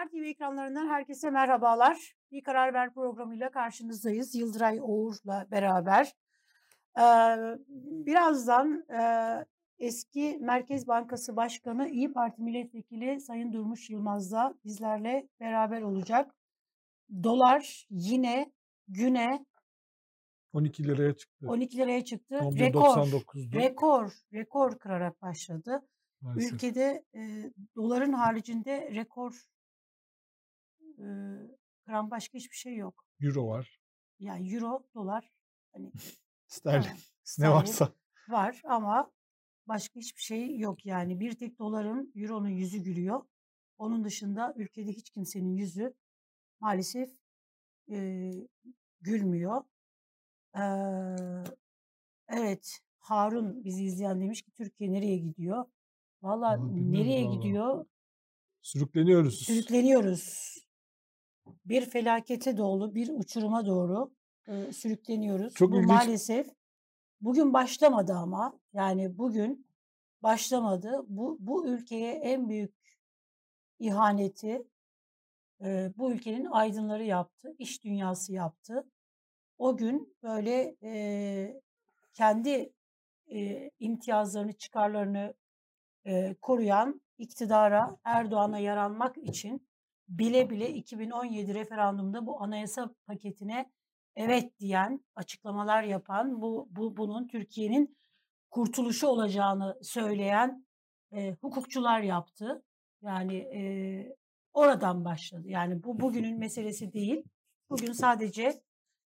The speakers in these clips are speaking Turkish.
Karar TV ekranlarından herkese merhabalar. Bir Karar Ver programıyla karşınızdayız. Yıldıray Oğur'la beraber. Ee, birazdan e, eski Merkez Bankası Başkanı İyi Parti Milletvekili Sayın Durmuş Yılmaz da bizlerle beraber olacak. Dolar yine güne 12 liraya çıktı. 12 liraya çıktı. 11.99'du. Rekor, rekor, rekor kırarak başladı. Maalesef. Ülkede e, doların haricinde rekor e, kıran başka hiçbir şey yok. Euro var. Yani euro, dolar hani Sterlin. tamam, ne varsa. var ama başka hiçbir şey yok yani. Bir tek doların, euronun yüzü gülüyor. Onun dışında ülkede hiç kimsenin yüzü maalesef e, gülmüyor. Eee, evet, Harun bizi izleyen demiş ki Türkiye nereye gidiyor? Valla Vallahi nereye valla. gidiyor? Sürükleniyoruz. Sürükleniyoruz. Bir felakete doğru, bir uçuruma doğru e, sürükleniyoruz. Çok Bu ilginç. maalesef bugün başlamadı ama yani bugün başlamadı. Bu bu ülkeye en büyük ihaneti e, bu ülkenin aydınları yaptı, iş dünyası yaptı. O gün böyle e, kendi e, imtiyazlarını, çıkarlarını e, koruyan iktidara, Erdoğan'a yaranmak için bile bile 2017 referandumda bu anayasa paketine evet diyen, açıklamalar yapan, bu, bu bunun Türkiye'nin kurtuluşu olacağını söyleyen e, hukukçular yaptı. Yani e, oradan başladı. Yani bu bugünün meselesi değil. Bugün sadece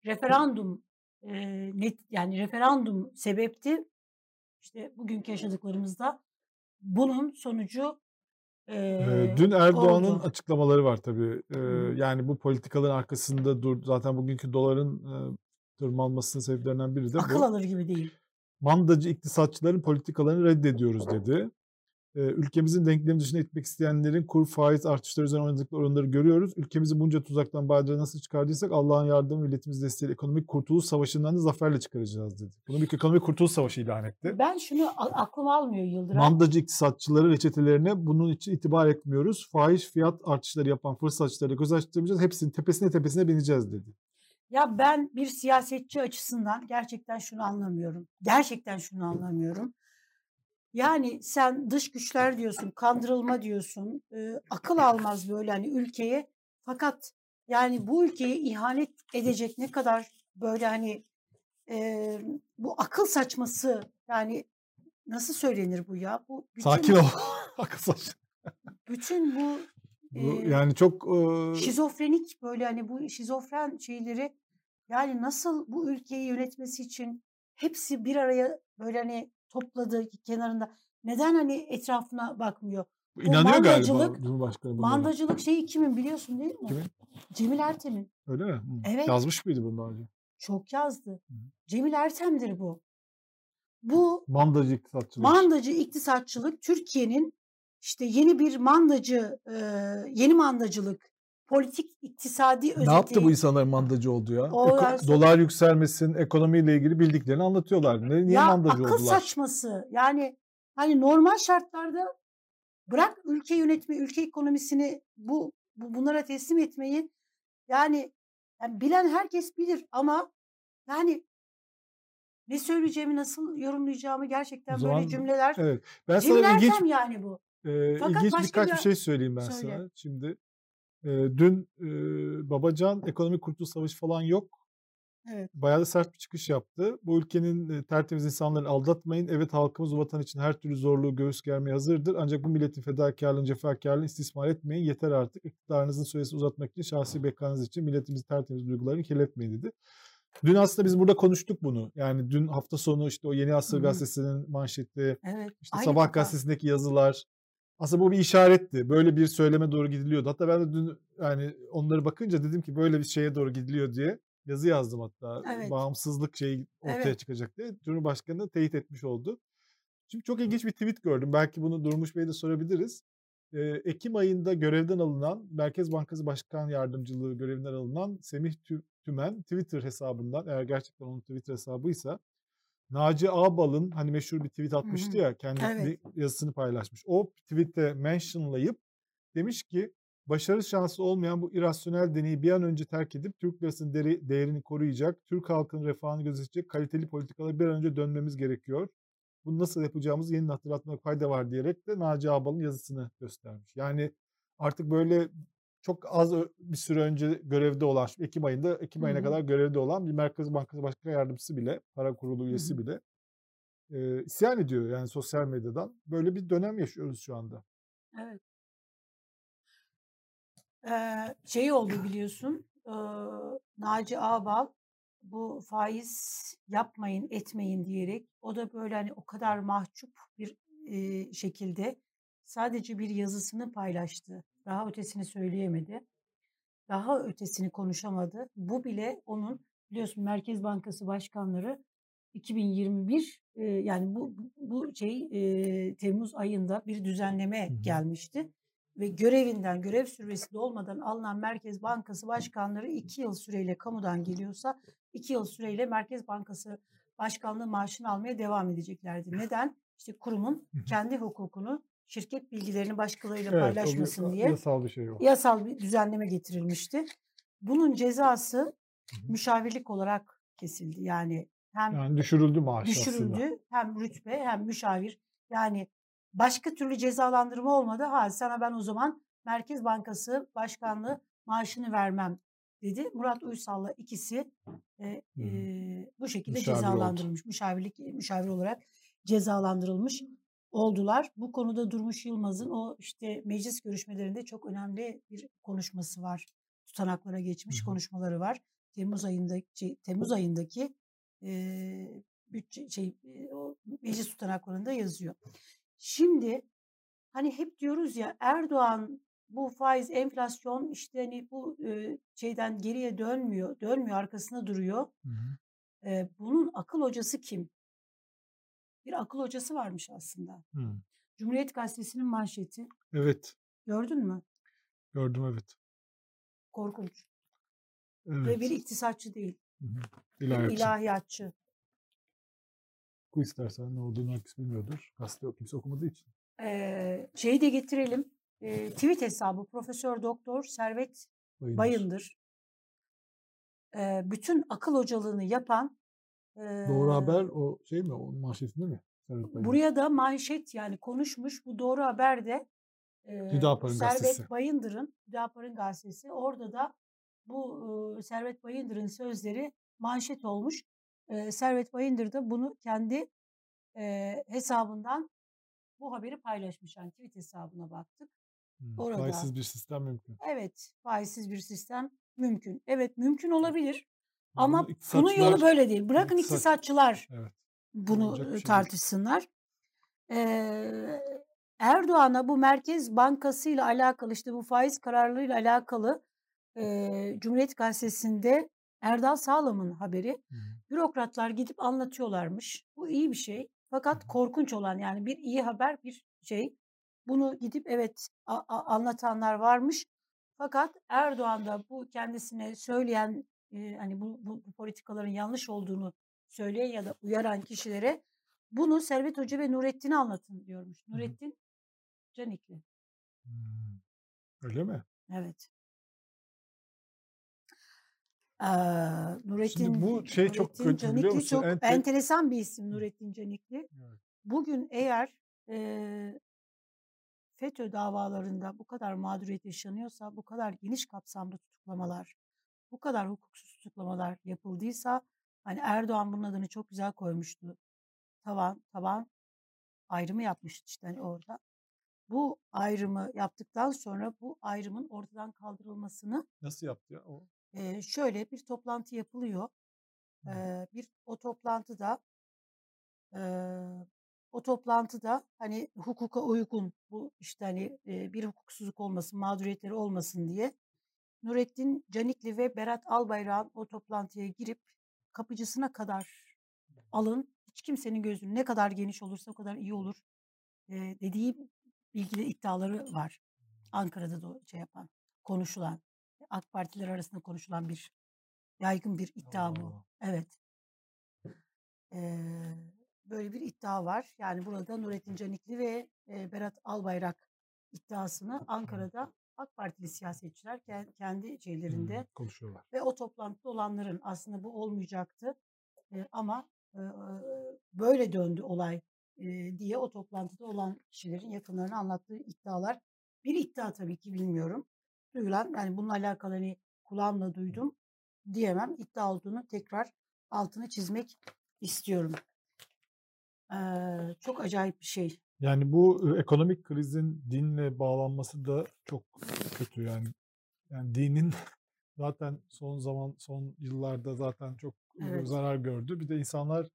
referandum e, net yani referandum sebepti. İşte bugünkü yaşadıklarımızda bunun sonucu Ee, Dün Erdoğan'ın açıklamaları var tabii. Ee, yani bu politikaların arkasında dur. Zaten bugünkü doların e, tırmanmasının sebeplerinden biri de Akıl bu. alır gibi değil. Mandacı iktisatçıların politikalarını reddediyoruz dedi. Ülkemizin denklemi dışına itmek isteyenlerin kur faiz artışları üzerine oynadıkları oranları görüyoruz. Ülkemizi bunca tuzaktan badire nasıl çıkardıysak Allah'ın yardımı milletimiz desteğiyle ekonomik kurtuluş savaşından da zaferle çıkaracağız dedi. Bunu bir ekonomik kurtuluş savaşı ilan etti. Ben şunu aklım almıyor Yıldıray. Mandacı iktisatçıları reçetelerine bunun için itibar etmiyoruz. Faiz fiyat artışları yapan fırsatçıları göz açtırmayacağız. Hepsinin tepesine tepesine bineceğiz dedi. Ya ben bir siyasetçi açısından gerçekten şunu anlamıyorum. Gerçekten şunu anlamıyorum. Yani sen dış güçler diyorsun, kandırılma diyorsun, e, akıl almaz böyle hani ülkeye. Fakat yani bu ülkeye ihanet edecek ne kadar böyle hani e, bu akıl saçması yani nasıl söylenir bu ya? Bu bütün, Sakin ol. Akıl saç. bütün bu Bu e, yani çok e, şizofrenik böyle hani bu şizofren şeyleri yani nasıl bu ülkeyi yönetmesi için hepsi bir araya böyle hani topladı kenarında. Neden hani etrafına bakmıyor? inanıyor galiba mandacılık- Cumhurbaşkanı. Mandacılık şeyi kimin biliyorsun değil mi? Kimin? Cemil Ertem'in. Öyle mi? Hı. Evet. Yazmış mıydı bunu daha önce? Çok yazdı. Hı. Cemil Ertem'dir bu. Bu Mandacı iktisatçılık. mandacı iktisatçılık Türkiye'nin işte yeni bir mandacı, yeni mandacılık, politik iktisadi özeti. Ne yaptı bu insanlar mandacı oldu ya? O Eko- dolar yükselmesin, ekonomiyle ilgili bildiklerini anlatıyorlar. Ne, niye ya mandacı akıl oldular? saçması. Yani hani normal şartlarda bırak ülke yönetme, ülke ekonomisini bu, bu bunlara teslim etmeyi yani, yani bilen herkes bilir ama yani ne söyleyeceğimi, nasıl yorumlayacağımı gerçekten O böyle zaman- cümleler. Evet. Ben sana ilginç yani bu. Ee, Fakat ilginç birkaç bir- bir şey söyleyeyim ben Söyle. sana. Şimdi e, dün e, Babacan ekonomik kurtuluş savaşı falan yok. Evet. Bayağı da sert bir çıkış yaptı. Bu ülkenin e, tertemiz insanlarını aldatmayın. Evet halkımız vatan için her türlü zorluğu göğüs germeye hazırdır. Ancak bu milletin fedakarlığını, cefakarlığını istismar etmeyin. Yeter artık. İktidarınızın süresini uzatmak için, şahsi bekanız için milletimizin tertemiz duygularını kirletmeyin dedi. Dün aslında biz burada konuştuk bunu. Yani dün hafta sonu işte o Yeni Asır Hı hı. gazetesinin manşeti, Evet. işte Sabah kafa. gazetesindeki yazılar. Aslında bu bir işaretti. Böyle bir söyleme doğru gidiliyordu. Hatta ben de dün yani onları bakınca dedim ki böyle bir şeye doğru gidiliyor diye yazı yazdım hatta. Evet. Bağımsızlık şeyi ortaya Evet. çıkacak diye. Cumhurbaşkanı teyit etmiş oldu. Şimdi çok ilginç bir tweet gördüm. Belki bunu Durmuş Bey'e de sorabiliriz. Ee, Ekim ayında görevden alınan, Merkez Bankası Başkan Yardımcılığı görevinden alınan Semih Tü- Tümen Twitter hesabından, eğer gerçekten onun Twitter hesabıysa, Naci Ağbal'ın hani meşhur bir tweet atmıştı ya, kendi Evet. yazısını paylaşmış. O tweet'e mentionlayıp demiş ki Başarı şansı olmayan bu irrasyonel deneyi bir an önce terk edip Türk lirasının değeri, değerini koruyacak, Türk halkının refahını gözetecek kaliteli politikalara bir an önce dönmemiz gerekiyor. Bunu nasıl yapacağımızı yeniden hatırlatmak fayda var diyerek de Naci Ağbal'ın yazısını göstermiş. Yani artık böyle çok az bir süre önce görevde olan, Ekim ayında, Ekim ayına kadar görevde olan bir Merkez Bankası Başkan Yardımcısı bile, para kurulu üyesi bile e, isyan ediyor yani sosyal medyadan. Böyle bir dönem yaşıyoruz şu anda. Evet. Eee, şey oldu biliyorsun, eee, Naci Ağbal bu faiz yapmayın, etmeyin diyerek o da böyle hani o kadar mahcup bir eee, şekilde sadece bir yazısını paylaştı. Daha ötesini söyleyemedi. Daha ötesini konuşamadı. Bu bile onun biliyorsun Merkez Bankası başkanları 2021 eee, yani bu bu şey eee, Temmuz ayında bir düzenleme Hı hı. gelmişti ve görevinden, görev süresi dolmadan alınan Merkez Bankası başkanları 2 yıl süreyle kamudan geliyorsa 2 yıl süreyle Merkez Bankası başkanlığı maaşını almaya devam edeceklerdi. Neden? İşte kurumun kendi hukukunu, şirket bilgilerini başkalarıyla Evet, bir paylaşmasın a- diye yasal bir şey o. yasal bir düzenleme getirilmişti. Bunun cezası Hı hı. müşavirlik olarak kesildi. Yani hem Yani düşürüldü aslında. düşürüldü hem rütbe hem müşavir. Yani başka türlü cezalandırma olmadı. Ha sana ben o zaman Merkez Bankası Başkanlığı maaşını vermem dedi. Murat Uysal'la ikisi e, e, bu şekilde Müşavir oldu. cezalandırılmış. Müşavirlik müşavir olarak cezalandırılmış oldular. Bu konuda Durmuş Yılmaz'ın o işte meclis görüşmelerinde çok önemli bir konuşması var. Tutanaklara geçmiş Hı konuşmaları var. Temmuz ayındaki Temmuz ayındaki eee bütçe şey o meclis tutanaklarında yazıyor. Şimdi hani hep diyoruz ya Erdoğan bu faiz enflasyon işte hani bu eee, şeyden geriye dönmüyor, dönmüyor arkasında duruyor. Hı hı. Eee, bunun akıl hocası kim? Bir akıl hocası varmış aslında. Hı. Cumhuriyet Gazetesi'nin manşeti. Evet, Gördün mü? gördüm evet. Korkunç. Ve bir Evet. iktisatçı değil. Hı hı. İlahiyatçı. ilahiyatçı. Oku istersen ne olduğunu herkes bilmiyordur. Gazete yok kimse okumadığı için. Eee, şeyi de getirelim. Eee, tweet hesabı Profesör Doktor Servet Bayındır. Bayındır. Eee, bütün akıl hocalığını yapan Doğru haber o şey mi? O manşetinde mi? Buraya da manşet yani konuşmuş bu doğru eee, Hüdapar'ın gazetesi. Servet Bayındır'ın Hüdapar'ın gazetesi orada da bu eee, Servet Bayındır'ın sözleri manşet olmuş. Eee, Servet Bayındır da bunu kendi eee, hesabından bu haberi paylaşmış. Yani tweet hesabına baktık. Hı. Orada Faizsiz bir sistem mümkün. evet faizsiz bir sistem mümkün. Evet mümkün olabilir ama bunun yolu böyle değil. Bırakın iktisat iktisatçılar evet. bunu e, şey tartışsınlar. Eee, Erdoğan'a bu Merkez Bankası ile alakalı işte bu faiz kararlarıyla alakalı eee, Cumhuriyet Gazetesi'nde Erdal Sağlam'ın haberi. Hı. Bürokratlar gidip anlatıyorlarmış. Bu iyi bir şey. Fakat korkunç olan yani bir iyi haber bir şey. Bunu gidip evet a- a- anlatanlar varmış. Fakat Erdoğan da bu kendisine söyleyen e, hani bu, bu, bu politikaların yanlış olduğunu söyleyen ya da uyaran kişilere bunu Servet Hoca ve Nurettin'e anlatın diyormuş. Hı. Nurettin Canikli. Hmm. Öyle mi? Evet. Şimdi Nurettin bu şey çok Nurettin kötü biliyor Canikli musun? çok En tek... enteresan bir isim Nurettin Canikli. Evet. Bugün eğer eee FETÖ davalarında bu kadar mağduriyet yaşanıyorsa, bu kadar geniş kapsamlı tutuklamalar, bu kadar hukuksuz tutuklamalar yapıldıysa, hani Erdoğan bunun adını çok güzel koymuştu. Tavan, taban ayrımı yapmıştı işte hani orada. Bu ayrımı yaptıktan sonra bu ayrımın ortadan kaldırılmasını Nasıl yaptı ya o? eee, şöyle bir toplantı yapılıyor. Eee, bir o toplantıda eee, o toplantıda hani hukuka uygun bu işte hani eee, bir hukuksuzluk olmasın, mağduriyetleri olmasın diye Nurettin Canikli ve Berat Albayrak'ın o toplantıya girip kapıcısına kadar alın. Hiç kimsenin gözünün ne kadar geniş olursa o kadar iyi olur eee, dediği bilgili iddiaları var. Ankara'da da şey yapan, konuşulan, AK Partiler arasında konuşulan bir yaygın bir iddia bu. Evet. Eee, böyle bir iddia var. Yani burada Nurettin Canikli ve eee, Berat Albayrak iddiasını. Ankara'da AK Partili siyasetçiler kendi şeylerinde hmm, konuşuyorlar. Ve o toplantıda olanların aslında bu olmayacaktı e, ama e, böyle döndü olay e, diye o toplantıda olan kişilerin yakınlarına anlattığı iddialar. Bir iddia tabii ki bilmiyorum. Duyulan yani bununla alakalı hani kulağımla duydum diyemem. İddia olduğunu tekrar altını çizmek istiyorum. Ee, çok acayip bir şey. Yani bu ekonomik krizin dinle bağlanması da çok kötü yani. Yani dinin zaten son zaman son yıllarda zaten çok evet. zarar gördü. Bir de insanlar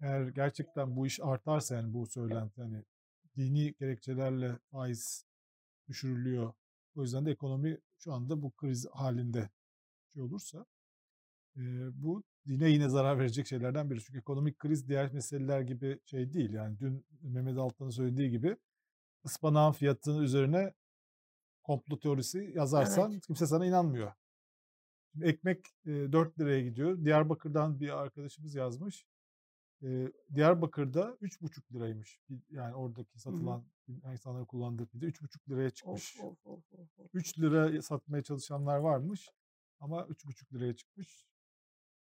eğer gerçekten bu iş artarsa yani bu söylenti hani dini gerekçelerle faiz düşürülüyor. O yüzden de ekonomi şu anda bu kriz halinde şey olursa bu dine yine zarar verecek şeylerden biri. Çünkü ekonomik kriz diğer meseleler gibi şey değil. Yani dün Mehmet Altan'ın söylediği gibi ıspanağın fiyatının üzerine komplo teorisi yazarsan evet. kimse sana inanmıyor. Ekmek e, 4 liraya gidiyor. Diyarbakır'dan bir arkadaşımız yazmış. Diyarbakır'da 3,5 liraymış. Yani oradaki satılan Hı-hı. insanların kullandığı pide 3,5 liraya çıkmış. Of, of, of, of. 3 lira satmaya çalışanlar varmış ama 3,5 liraya çıkmış.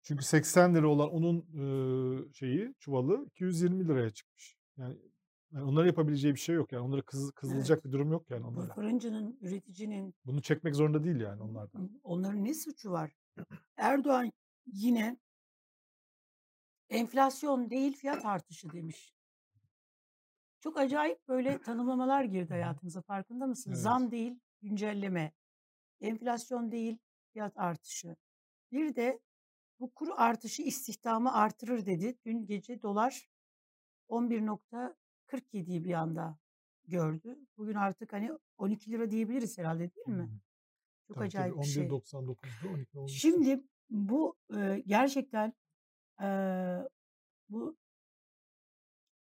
Çünkü 80 lira olan onun şeyi çuvalı 220 liraya çıkmış. Yani, yani onların yapabileceği bir şey yok yani. Onlara kız, kızılacak evet. bir durum yok yani onlara. Fırıncının, üreticinin. Bunu çekmek zorunda değil yani onlardan. Onların ne suçu var? Erdoğan yine enflasyon değil fiyat artışı demiş. Çok acayip böyle tanımlamalar girdi hayatımıza farkında mısın? Evet. Zam değil güncelleme. Enflasyon değil fiyat artışı. Bir de bu kur artışı istihdamı artırır dedi. Dün gece dolar 11.47'yi bir anda gördü. Bugün artık hani 12 lira diyebiliriz herhalde değil mi? Hmm. Çok tabii, acayip tabii, bir şey. 11.99'da 12 olmuş. Şimdi bu e, gerçekten e, bu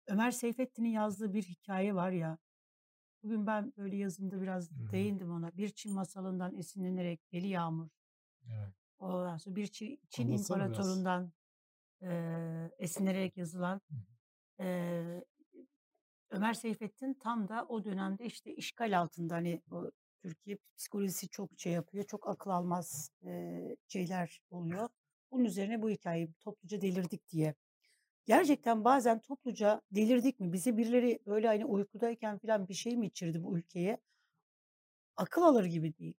Ömer Seyfettin'in yazdığı bir hikaye var ya. Bugün ben böyle yazımda biraz hmm. değindim ona. Bir Çin masalından esinlenerek Deli Yağmur. Evet. Ondan sonra bir Çin, Çin imparatorundan e, esinlenerek yazılan e, Ömer Seyfettin tam da o dönemde işte işgal altında hani o Türkiye psikolojisi çok şey yapıyor. Çok akıl almaz e, şeyler oluyor. Bunun üzerine bu hikayeyi topluca delirdik diye. Gerçekten bazen topluca delirdik mi? Bizi birileri böyle hani uykudayken falan bir şey mi içirdi bu ülkeye? Akıl alır gibi değil.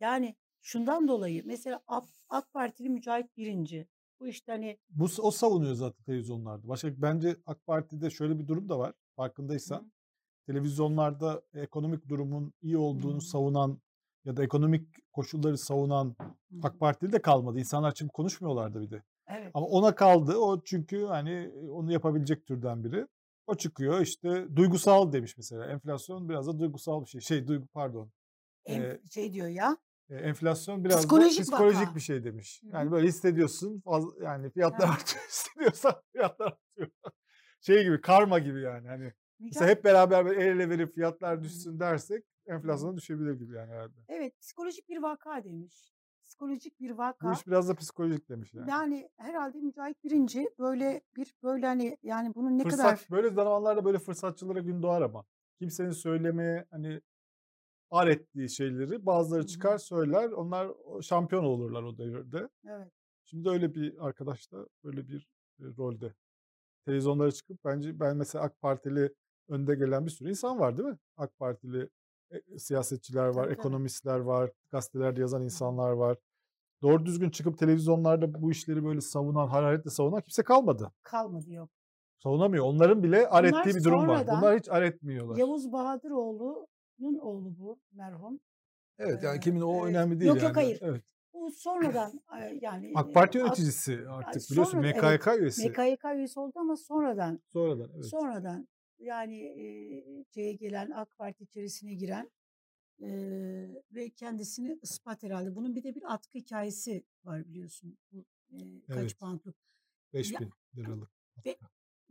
Yani Şundan dolayı mesela AK, AK Partili Mücahit Birinci bu işte hani Bu o savunuyor zaten televizyonlarda. Başka bence AK Parti'de şöyle bir durum da var. Farkındaysan. Hı. Televizyonlarda ekonomik durumun iyi olduğunu Hı. savunan ya da ekonomik koşulları savunan Hı. AK Partili de kalmadı. İnsanlar şimdi konuşmuyorlardı bir de. Evet. Ama ona kaldı. O çünkü hani onu yapabilecek türden biri. O çıkıyor işte duygusal demiş mesela. Enflasyon biraz da duygusal bir şey. Şey duygu pardon. En, ee, şey diyor ya enflasyon biraz psikolojik, da psikolojik bir şey demiş. Yani böyle hissediyorsun fazla, yani fiyatlar yani. artıyor hissediyorsan fiyatlar artıyor. şey gibi karma gibi yani hani mesela hep beraber el ele verip fiyatlar düşsün dersek enflasyon düşebilir gibi yani herhalde. Evet psikolojik bir vaka demiş. Psikolojik bir vaka. Bu iş biraz da psikolojik demiş yani. Yani herhalde Mücahit Birinci böyle bir böyle hani yani bunun ne Fırsat, kadar... Böyle zamanlarda böyle fırsatçılara gün doğar ama. Kimsenin söylemeye hani ar ettiği şeyleri bazıları çıkar söyler. Onlar şampiyon olurlar o devirde. Evet. Şimdi öyle bir arkadaş da böyle bir e, rolde. Televizyonlara çıkıp bence ben mesela AK Partili önde gelen bir sürü insan var değil mi? AK Partili e, siyasetçiler var, tabii, ekonomistler var, gazetelerde yazan insanlar var. Doğru düzgün çıkıp televizyonlarda bu işleri böyle savunan, hararetle savunan kimse kalmadı. Kalmadı yok. Savunamıyor. Onların bile ar ettiği bir durum var. Bunlar hiç ar etmiyorlar. Yavuz Bahadıroğlu Nun oğlu bu merhum. Evet yani kimin o önemli değil yok, yani. Yok yok hayır. Evet. Bu sonradan yani AK Parti yöneticisi artık sonra, biliyorsun MKYK evet, üyesi. MKYK üyesi oldu ama sonradan. Sonradan evet. Sonradan yani e, şeye gelen AK Parti içerisine giren e, ve kendisini ispat herhalde. Bunun bir de bir atkı hikayesi var biliyorsun. Bu e, kaç evet. poundluk. 5 bin liralık. Be,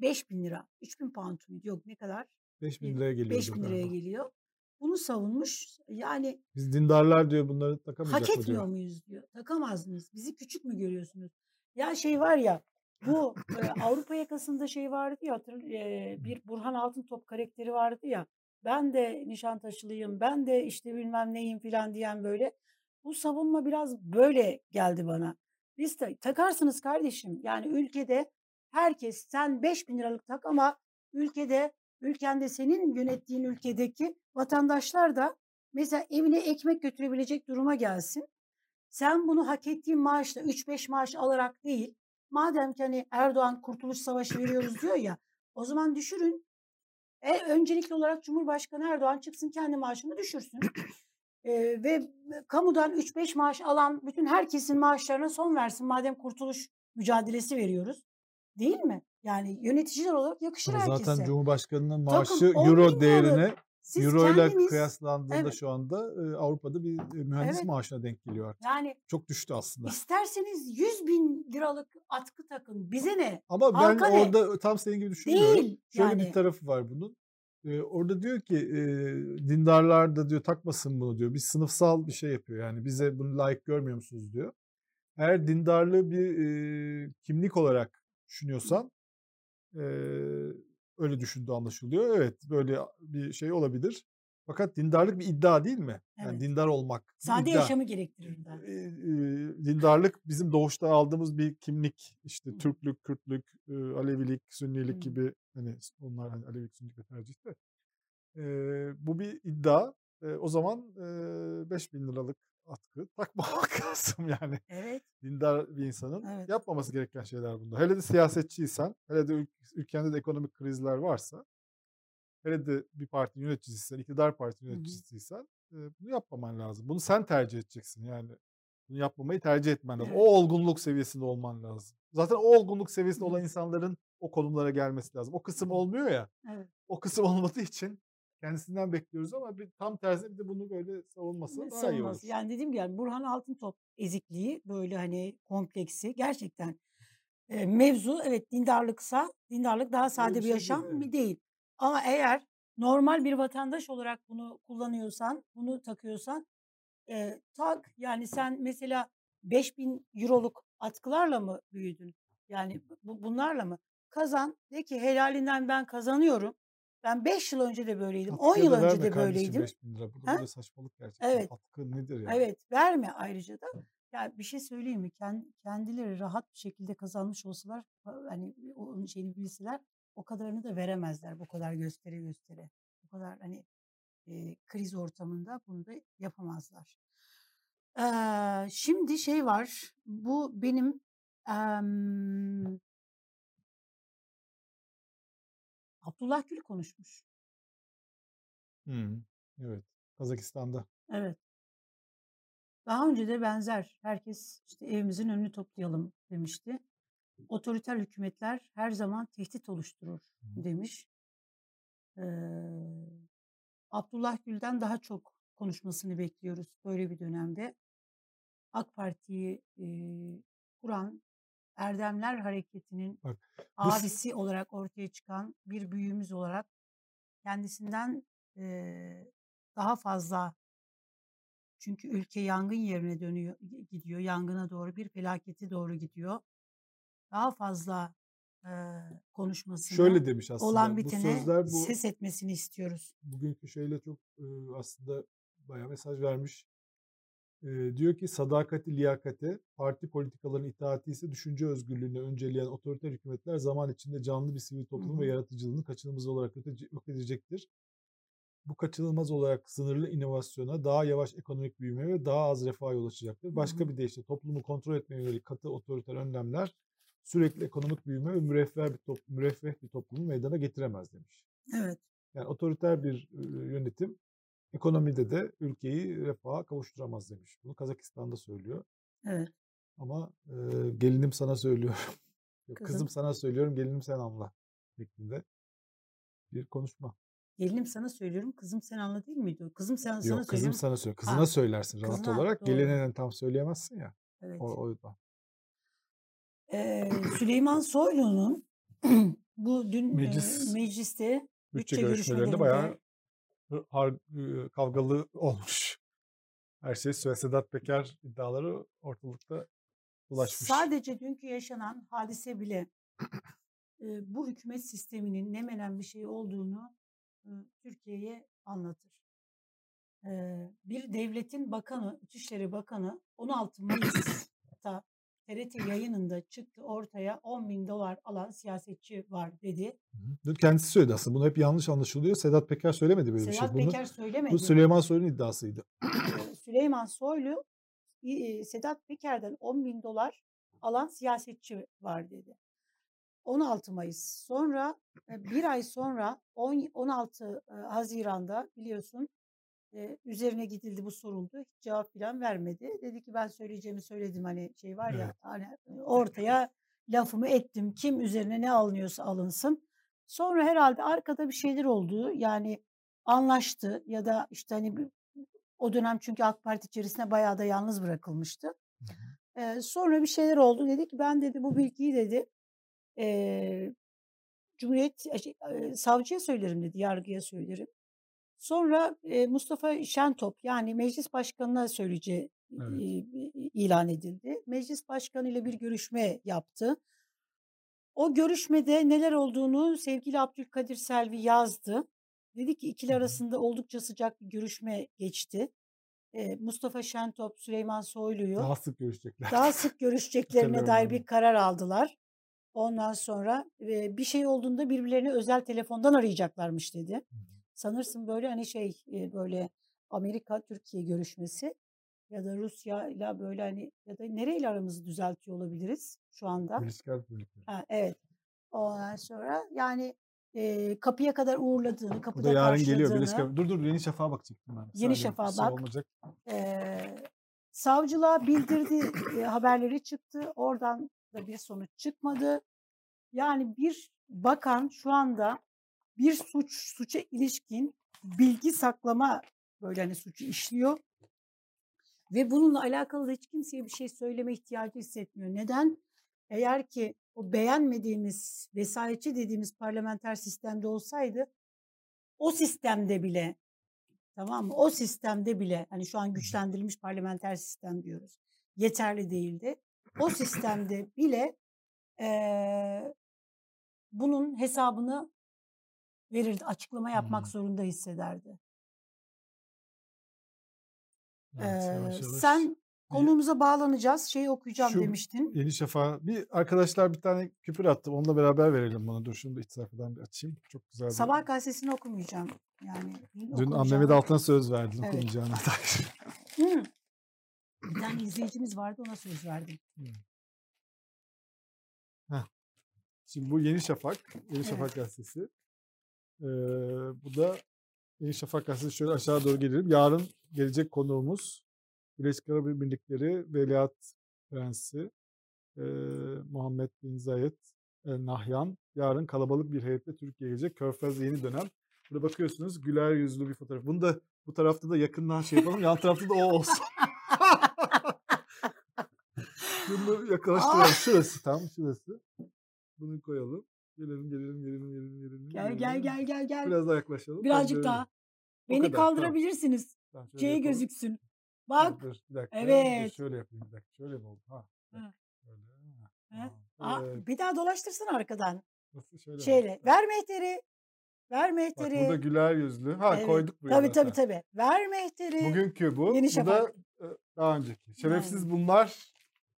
5 bin lira. 3 bin pound muydu? Yok ne kadar? 5 bin liraya geliyor. 5 bin liraya galiba. geliyor. Bunu savunmuş. Yani Biz dindarlar diyor bunları takamayacak hak etmiyor muyuz diyor. Takamaz mıyız? Bizi küçük mü görüyorsunuz? Ya şey var ya bu e, Avrupa yakasında şey vardı ya hatır, e, bir Burhan Altıntop karakteri vardı ya. ben de Nişantaşılıyım, ben de işte bilmem neyim filan diyen böyle. Bu savunma biraz böyle geldi bana. Biz de takarsınız kardeşim. Yani ülkede herkes sen 5000 liralık tak ama ülkede ülkende senin yönettiğin ülkedeki vatandaşlar da mesela evine ekmek götürebilecek duruma gelsin. Sen bunu hak ettiğin maaşla 3-5 maaş alarak değil. Madem ki hani Erdoğan Kurtuluş Savaşı veriyoruz diyor ya. O zaman düşürün. E, öncelikli olarak Cumhurbaşkanı Erdoğan çıksın kendi maaşını düşürsün. e, ve kamudan 3-5 maaş alan bütün herkesin maaşlarına son versin. Madem kurtuluş mücadelesi veriyoruz. Değil mi? Yani yöneticiler olarak yakışır herkese. zaten Cumhurbaşkanının Takım maaşı 10 euro değerine Siz euro ile kıyaslandığında evet şu anda Avrupa'da bir mühendis evet maaşına denk geliyor artık. yani Çok düştü aslında. isterseniz 100 bin liralık atkı takın. Bize ne? Ama ben Halka ne? orada tam senin gibi düşünmüyorum. Değil Şöyle bir yani. tarafı var bunun. Ee, orada diyor ki e, dindarlar da diyor takmasın bunu diyor. Bir sınıfsal bir şey yapıyor. Yani bize bunu layık görmüyor musunuz diyor. Eğer dindarlığı bir e, kimlik olarak düşünüyorsan e, öyle düşündüğü anlaşılıyor. Evet böyle bir şey olabilir. Fakat dindarlık bir iddia değil mi? Yani Evet. dindar olmak Sade iddia. yaşamı gerektirir der. E, e, dindarlık bizim doğuşta aldığımız bir kimlik. İşte Türklük, Kürtlük, e, Alevilik, Sünnilik Hı. gibi hani onlar hani Alevilik, Sünnilik tercih de. E, bu bir iddia. E, o zaman e, 5000 liralık atkı takmamak lazım yani. Evet, Dindar bir insanın evet. yapmaması gereken şeyler bunlar. Hele de siyasetçiysen, hele de ül- ülkende de ekonomik krizler varsa, hele de bir parti yöneticisiysem, iktidar parti Hı hı. yöneticisiysen e, bunu yapmaman lazım. Bunu sen tercih edeceksin yani. Bunu yapmamayı tercih etmen lazım. Evet. O olgunluk seviyesinde olman lazım. Zaten o olgunluk seviyesinde olan insanların o konumlara gelmesi lazım. O kısım olmuyor ya. Evet. O kısım olmadığı için kendisinden bekliyoruz ama bir tam tersi bir de bunu böyle savunması daha iyi savunması. olur. Yani dediğim gibi yani Burhan Altıntop ezikliği böyle hani kompleksi gerçekten e, mevzu evet dindarlıksa dindarlık daha Öyle sade bir bir şey değil. yaşam Evet. mı değil. Ama eğer normal bir vatandaş olarak bunu kullanıyorsan, bunu takıyorsan e, tak yani sen mesela 5000 euroluk atkılarla mı büyüdün? Yani bu, bunlarla mı? Kazan de ki helalinden ben kazanıyorum. Ben 5 yıl önce de böyleydim. 10 Atkıya yıl önce de böyleydim. 5000 lira. Bu da böyle saçmalık gerçekten. Evet. Atkı nedir yani? Evet verme ayrıca da. Ya bir şey söyleyeyim mi? Ken- Kendileri rahat bir şekilde kazanmış olsalar ha- hani onun şeyini bilseler o kadarını da veremezler bu kadar göstere göstere. Bu kadar hani e, kriz ortamında bunu da yapamazlar. Ee, şimdi şey var. Bu benim em, Abdullah Gül konuşmuş. Hı, evet. Kazakistan'da. Evet. Daha önce de benzer. Herkes işte evimizin önünü toplayalım demişti. Otoriter hükümetler her zaman tehdit oluşturur demiş. Ee, Abdullah Gül'den daha çok konuşmasını bekliyoruz böyle bir dönemde. AK Parti'yi e, kuran Erdemler Hareketi'nin Bak bu abisi olarak ortaya çıkan bir büyüğümüz olarak kendisinden e, daha fazla çünkü ülke yangın yerine dönüyor gidiyor yangına doğru bir felakete doğru gidiyor daha fazla e, konuşmasını şöyle demiş olan aslında. Bu bitene sözler bu ses etmesini istiyoruz. bugünkü şeyle çok e, aslında bayağı mesaj vermiş. E, diyor ki sadakati liyakate, parti politikalarının itaati ise düşünce özgürlüğünü önceleyen otoriter hükümetler zaman içinde canlı bir sivil toplum ve hı. yaratıcılığını kaçınılmaz olarak yok edecektir. Bu kaçınılmaz olarak sınırlı inovasyona, daha yavaş ekonomik büyüme ve daha az refaha yol açacaktır. Başka hı. bir deyişle toplumu kontrol etmeye yönelik katı otoriter önlemler sürekli ekonomik büyüme ve müreffeh bir, top, müreffeh bir toplumu meydana getiremez demiş. Evet. Yani otoriter bir yönetim ekonomide de ülkeyi refaha kavuşturamaz demiş. Bunu Kazakistan'da söylüyor. Evet. Ama e, gelinim sana söylüyorum. Yok, Kızım. kızım sana söylüyorum, gelinim sen anla şeklinde bir konuşma. Gelinim sana söylüyorum. Kızım sen anla değil miydi? Kızım sen sana Yok kızım söylüyorum. sana söylüyor. Kızına Ha, söylersin rahat kızına olarak. doğru. Gelinine tam söyleyemezsin ya. Evet. O, o yüzden. Ee, Süleyman Soylu'nun bu dün e, Meclis mecliste bütçe bütçe görüşmelerinde bayağı görüşmelerinde hı- har, e, kavgalı olmuş. Her şey Sühe Sedat Peker iddiaları ortalıkta dolaşmış. sadece dünkü yaşanan hadise bile bu hükümet sisteminin ne menen bir şey olduğunu Türkiye'ye anlatır. Bir devletin bakanı, İçişleri Bakanı 16 Mayıs'ta TRT yayınında çıktı ortaya 10.000 dolar alan siyasetçi var dedi. Dün kendisi söyledi aslında. Bunu hep yanlış anlaşılıyor. Sedat Peker söylemedi böyle bir şey. Sedat Peker bu söylemedi. Süleyman Soylu'nun iddiasıydı. Eee, Süleyman Soylu eee, Sedat Peker'den 10.000 dolar alan siyasetçi var dedi. 16 Mayıs. Sonra e, bir ay sonra on- 16 e, Haziran'da biliyorsun üzerine gidildi bu soruldu. Hiç cevap falan vermedi. Dedi ki ben söyleyeceğimi söyledim hani şey var ya Evet. hani ortaya lafımı ettim. Kim üzerine ne alınıyorsa alınsın. Sonra herhalde arkada bir şeyler oldu. Yani anlaştı ya da işte hani o dönem çünkü AK Parti içerisinde bayağı da yalnız bırakılmıştı. Hı hı. E, sonra bir şeyler oldu. Dedi ki ben dedi bu bilgiyi dedi e, Cumhuriyet e, savcıya söylerim dedi, yargıya söylerim. Sonra e, Mustafa Şentop yani meclis başkanına söyleyeceği Evet. e, ilan edildi. Meclis başkanı ile bir görüşme yaptı. O görüşmede neler olduğunu sevgili Abdülkadir Selvi yazdı. Dedi ki ikili arasında oldukça sıcak bir görüşme geçti. E, Mustafa Şentop, Süleyman Soylu'yu Daha sık görüşecekler. daha sık görüşeceklerine dair bir karar aldılar. Ondan sonra e, bir şey olduğunda birbirlerini özel telefondan arayacaklarmış dedi. Hı. Sanırsın böyle hani şey e, böyle Amerika Türkiye görüşmesi ya da Rusya ile böyle hani ya da nereyle aramızı düzeltiyor olabiliriz şu anda? Emirlikleri. Ha, evet. Ondan sonra yani e, kapıya kadar uğurladığını, Bu da kapıda yarın geliyor. Karşıladığını, Arap... Dur dur Yeni Şafak'a bakacaktım ben. Yeni Şafak'a bak. olmayacak. Eee, savcılığa bildirdi, e, haberleri çıktı. Oradan da bir sonuç çıkmadı. Yani bir bakan şu anda bir suç suça ilişkin bilgi saklama böyle hani suçu işliyor ve bununla alakalı da hiç kimseye bir şey söyleme ihtiyacı hissetmiyor. Neden? Eğer ki o beğenmediğimiz vesayetçi dediğimiz parlamenter sistemde olsaydı o sistemde bile Tamam mı? O sistemde bile hani şu an güçlendirilmiş parlamenter sistem diyoruz. Yeterli değildi. O sistemde bile eee, bunun hesabını verirdi. Açıklama yapmak Hı. zorunda hissederdi. Evet, yavaş yavaş. sen Bir, konumuza bağlanacağız. Şeyi okuyacağım şu demiştin. Yeni Şafak'a bir arkadaşlar bir tane küpür attım. Onunla beraber verelim bunu. Dur şunu da sayfadan bir açayım. Çok güzel bir. Sabah gazetesini okumayacağım. Yani dün Mehmet okumayacağım. Altan'a söz verdin Evet. okumayacağına dair. Hı. Bir tane izleyicimiz vardı ona söz verdim. Heh. Şimdi bu Yeni Şafak. Yeni Evet. Şafak gazetesi. Ee, bu da Yeni Şafak gazetesi şöyle aşağı doğru gelirim. Yarın gelecek konuğumuz Birleşik Arap Emirlikleri Veliaht Prensi ee, Muhammed Bin Zayed El Nahyan. Yarın kalabalık bir heyetle Türkiye'ye gelecek. Körfez yeni dönem. Burada bakıyorsunuz güler yüzlü bir fotoğraf. Bunu da bu tarafta da yakından şey yapalım. Yan tarafta da o olsun. Bunu yaklaştıralım. Şurası tam şurası. Bunu koyalım. Gelelim gelelim gelelim gelelim gelelim. Gel gel gelelim. gel gel gel. Biraz daha yaklaşalım. Birazcık daha. Beni kadar kaldırabilirsiniz. Tamam şöyle yapalım. gözüksün. Bak. dur, bir dakika. Evet. şöyle yapayım bir dakika. Şöyle mi oldu? Ha. Şöyle. Hı. Ha, Aa, Evet. bir daha dolaştırsana arkadan. Nasıl şöyle mi? Şeyle. Ha. Ver mehteri. Ver Bak burada mehteri. güler yüzlü. Ha Evet. koyduk buraya Tabii tabii zaten. tabii. Ver mehteri. Bugünkü bu. Yeni Bu da Şafak. e, daha önceki. Şerefsiz Yani. bunlar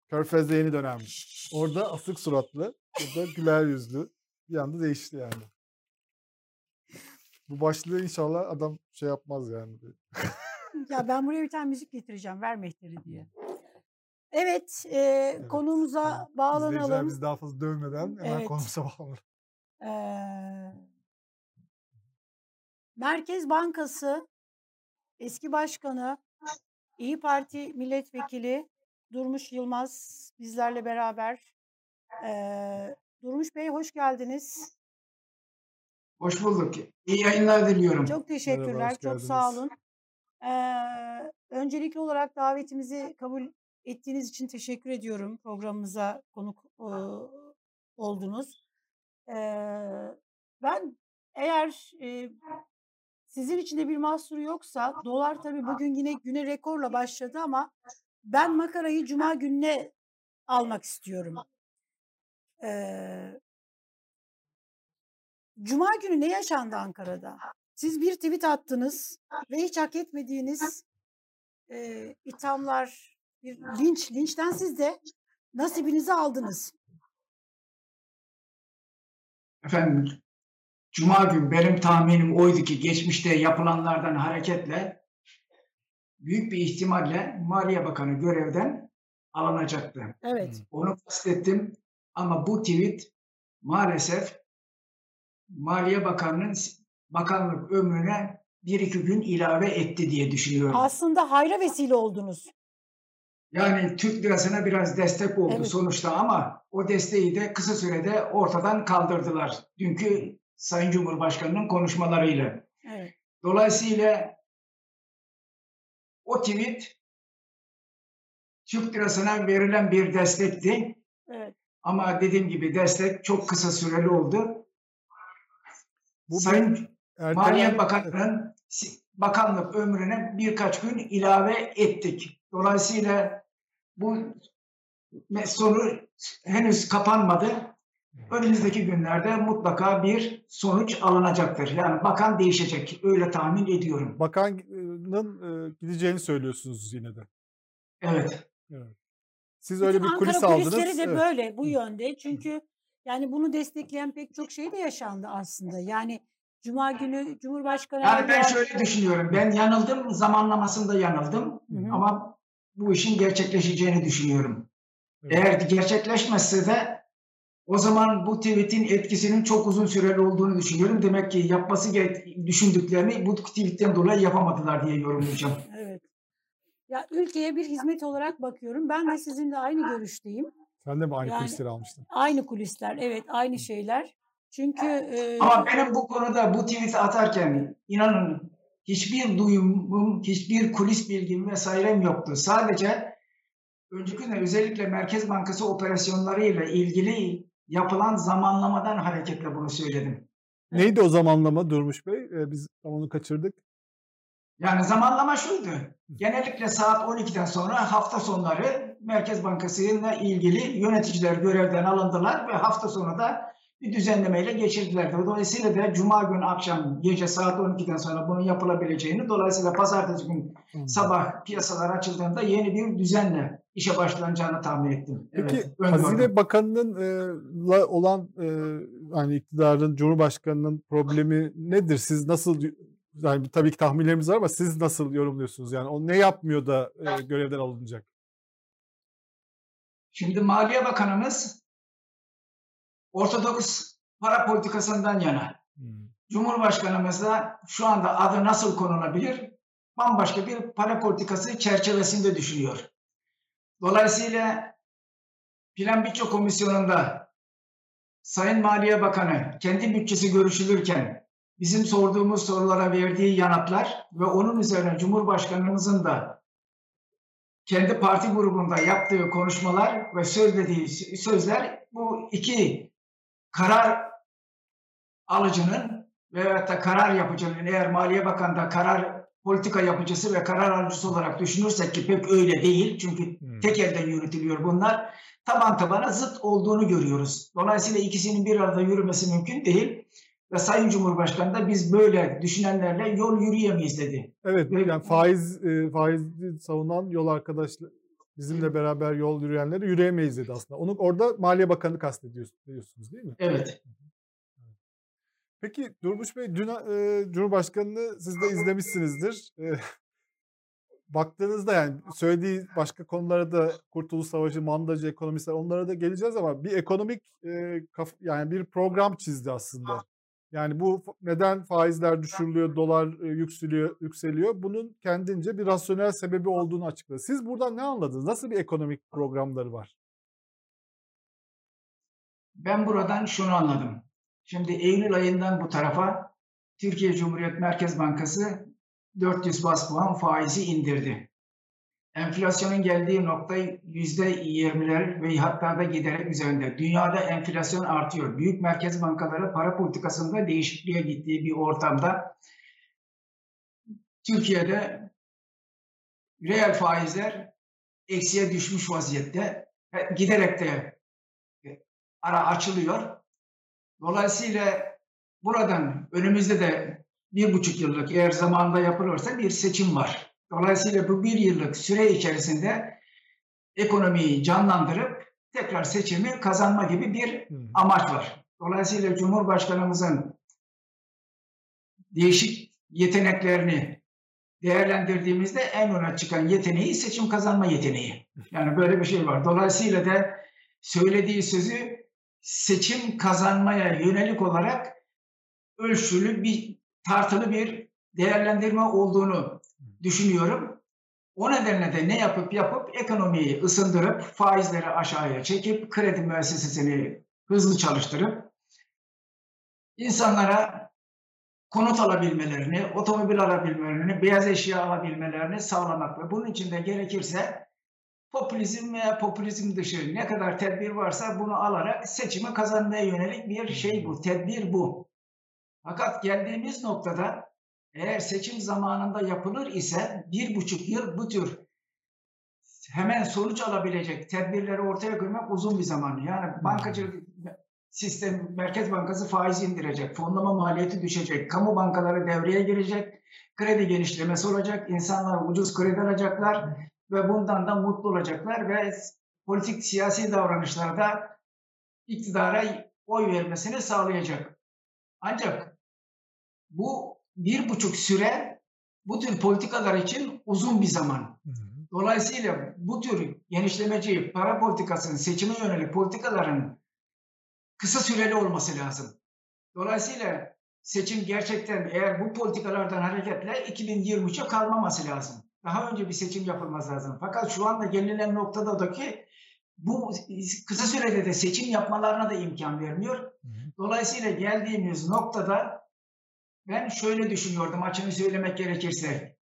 Körfez'de yeni dönem. Orada asık suratlı. Burada güler yüzlü. Bir anda değişti yani. Bu başlığı inşallah adam şey yapmaz yani. Ya ben buraya bir tane müzik getireceğim. Ver mehteri diye. Evet, e, Evet. konumuza Tamam. Bağlanalım. bizi daha fazla dövmeden hemen Evet. konumuza bağlanalım. Ee, Merkez Bankası eski başkanı İyi Parti milletvekili Durmuş Yılmaz bizlerle beraber. Ee, Durmuş Bey hoş geldiniz. Hoş bulduk. İyi yayınlar diliyorum. Çok Merhaba, teşekkürler. hoş Çok sağ geldiniz. olun. Ee, öncelikli olarak davetimizi kabul ettiğiniz için teşekkür ediyorum. Programımıza konuk e, oldunuz. Ee, ben eğer e, sizin için de bir mahsuru yoksa dolar tabii bugün yine güne rekorla başladı ama ben makarayı cuma gününe almak istiyorum. Ee, cuma günü ne yaşandı Ankara'da? Siz bir tweet attınız ve hiç hak etmediğiniz e, ithamlar, bir linç, linçten siz de nasibinizi aldınız. Efendim, Cuma gün benim tahminim oydu ki geçmişte yapılanlardan hareketle büyük bir ihtimalle Maliye Bakanı görevden alınacaktı. Evet. Onu kastettim ama bu tweet maalesef Maliye Bakanı'nın bakanlık ömrüne bir iki gün ilave etti diye düşünüyorum. Aslında hayra vesile oldunuz. Yani Türk lirasına biraz destek oldu Evet. sonuçta ama o desteği de kısa sürede ortadan kaldırdılar. Dünkü Sayın Cumhurbaşkanı'nın konuşmalarıyla. Evet. Dolayısıyla o tweet Türk lirasına verilen bir destekti. Evet. Ama dediğim gibi destek çok kısa süreli oldu. Bu Sayın erteleme- Maliye Bakanı'nın bakanlık ömrüne birkaç gün ilave ettik. Dolayısıyla bu soru henüz kapanmadı. Önümüzdeki günlerde mutlaka bir sonuç alınacaktır. Yani bakan değişecek. Öyle tahmin ediyorum. Bakanın e, gideceğini söylüyorsunuz yine de. Evet. Evet. Siz öyle bir Bütün kulis Ankara aldınız. kulisleri de Evet. böyle bu yönde. Çünkü yani bunu destekleyen pek çok şey de yaşandı aslında. Yani Cuma günü Cumhurbaşkanı Yani ben şöyle düşünüyorum. Ben yanıldım. Zamanlamasında yanıldım. Hı hı. Ama bu işin gerçekleşeceğini düşünüyorum. Evet. Eğer gerçekleşmezse de o zaman bu tweet'in etkisinin çok uzun süreli olduğunu düşünüyorum. Demek ki yapması gerek- düşündüklerini bu tweet'ten dolayı yapamadılar diye yorumlayacağım. Ya ülkeye bir hizmet olarak bakıyorum. Ben de sizinle aynı görüşteyim. Sen de mi aynı Yani- kulisleri almıştın? Aynı kulisler, evet, aynı şeyler. Çünkü e, Ama benim bu konuda bu tweet'i atarken inanın hiçbir duyumum, hiçbir kulis bilgim vesairem yoktu. Sadece önceki gün özellikle Merkez Bankası operasyonlarıyla ilgili yapılan zamanlamadan hareketle bunu söyledim. Neydi o zamanlama Durmuş Bey? Ee, biz onu kaçırdık. Yani zamanlama şuydu. Genellikle saat 12'den sonra hafta sonları Merkez Bankası ile ilgili yöneticiler görevden alındılar ve hafta sonu da bir düzenlemeyle geçirdiler. Dolayısıyla da Cuma günü akşam gece saat 12'den sonra bunun yapılabileceğini dolayısıyla pazartesi gün sabah piyasalar açıldığında yeni bir düzenle işe başlanacağını tahmin ettim. Peki Evet, Hazine. Bakanı'nın e, la olan e, yani iktidarın, Cumhurbaşkanı'nın problemi nedir? Siz nasıl yani tabii ki tahminlerimiz var ama siz nasıl yorumluyorsunuz? Yani o ne yapmıyor da e, görevden alınacak? Şimdi Maliye Bakanımız Ortodoks para politikasından yana. Hmm. Cumhurbaşkanımız da şu anda adı nasıl konulabilir? Bambaşka bir para politikası çerçevesinde düşünüyor. Dolayısıyla Plan Bütçe Komisyonu'nda Sayın Maliye Bakanı kendi bütçesi görüşülürken bizim sorduğumuz sorulara verdiği yanıtlar ve onun üzerine Cumhurbaşkanımızın da kendi parti grubunda yaptığı konuşmalar ve söylediği sözler bu iki karar alıcının veyahut da karar yapıcının eğer Maliye Bakanı da karar politika yapıcısı ve karar alıcısı olarak düşünürsek ki pek öyle değil. Çünkü Hmm. tek elden yürütülüyor bunlar. Taban tabana zıt olduğunu görüyoruz. Dolayısıyla ikisinin bir arada yürümesi mümkün değil. Ve Sayın Cumhurbaşkanı da biz böyle düşünenlerle yol yürüyemeyiz dedi. Evet Ve- yani faiz e, faizi savunan yol arkadaşlar bizimle beraber yol yürüyenleri yürüyemeyiz dedi aslında. Onu orada Maliye Bakanı kastediyorsunuz değil mi? Evet. Peki Durmuş Bey dün e, Cumhurbaşkanı'nı siz de izlemişsinizdir. E, baktığınızda yani söylediği başka konulara da Kurtuluş Savaşı, mandacı ekonomistler onlara da geleceğiz ama bir ekonomik e, kaf- yani bir program çizdi aslında. Yani bu neden faizler düşürülüyor, dolar e, yükseliyor, yükseliyor? Bunun kendince bir rasyonel sebebi olduğunu açıkladı. Siz buradan ne anladınız? Nasıl bir ekonomik programları var? Ben buradan şunu anladım. Şimdi Eylül ayından bu tarafa Türkiye Cumhuriyet Merkez Bankası 400 bas puan faizi indirdi. Enflasyonun geldiği nokta %20'ler ve hatta da giderek üzerinde. Dünyada enflasyon artıyor. Büyük merkez bankaları para politikasında değişikliğe gittiği bir ortamda Türkiye'de reel faizler eksiye düşmüş vaziyette. E, Giderek de ara açılıyor. Dolayısıyla buradan önümüzde de bir buçuk yıllık eğer zamanında yapılırsa bir seçim var. Dolayısıyla bu bir yıllık süre içerisinde ekonomiyi canlandırıp tekrar seçimi kazanma gibi bir amaç var. Dolayısıyla Cumhurbaşkanımızın değişik yeteneklerini değerlendirdiğimizde en öne çıkan yeteneği seçim kazanma yeteneği. Yani böyle bir şey var. Dolayısıyla da söylediği sözü seçim kazanmaya yönelik olarak ölçülü bir tartılı bir değerlendirme olduğunu düşünüyorum. O nedenle de ne yapıp yapıp ekonomiyi ısındırıp faizleri aşağıya çekip kredi müessesesini hızlı çalıştırıp insanlara konut alabilmelerini, otomobil alabilmelerini, beyaz eşya alabilmelerini sağlamak ve bunun için de gerekirse popülizm veya popülizm dışı ne kadar tedbir varsa bunu alarak seçimi kazanmaya yönelik bir şey bu, tedbir bu. Fakat geldiğimiz noktada eğer seçim zamanında yapılır ise bir buçuk yıl bu tür hemen sonuç alabilecek tedbirleri ortaya koymak uzun bir zaman. Yani bankacılık sistem, Merkez Bankası faiz indirecek, fonlama maliyeti düşecek, kamu bankaları devreye girecek, kredi genişlemesi olacak, insanlar ucuz kredi alacaklar ve bundan da mutlu olacaklar ve politik siyasi davranışlarda iktidara oy vermesini sağlayacak. Ancak bu bir buçuk süre bu tür politikalar için uzun bir zaman. Dolayısıyla bu tür genişlemeci para politikasının seçime yönelik politikaların kısa süreli olması lazım. Dolayısıyla seçim gerçekten eğer bu politikalardan hareketle 2023'e kalmaması lazım. Daha önce bir seçim yapılması lazım. Fakat şu anda gelinen noktada da ki bu kısa sürede de seçim yapmalarına da imkan vermiyor. Dolayısıyla geldiğimiz noktada ben şöyle düşünüyordum açını söylemek gerekirse.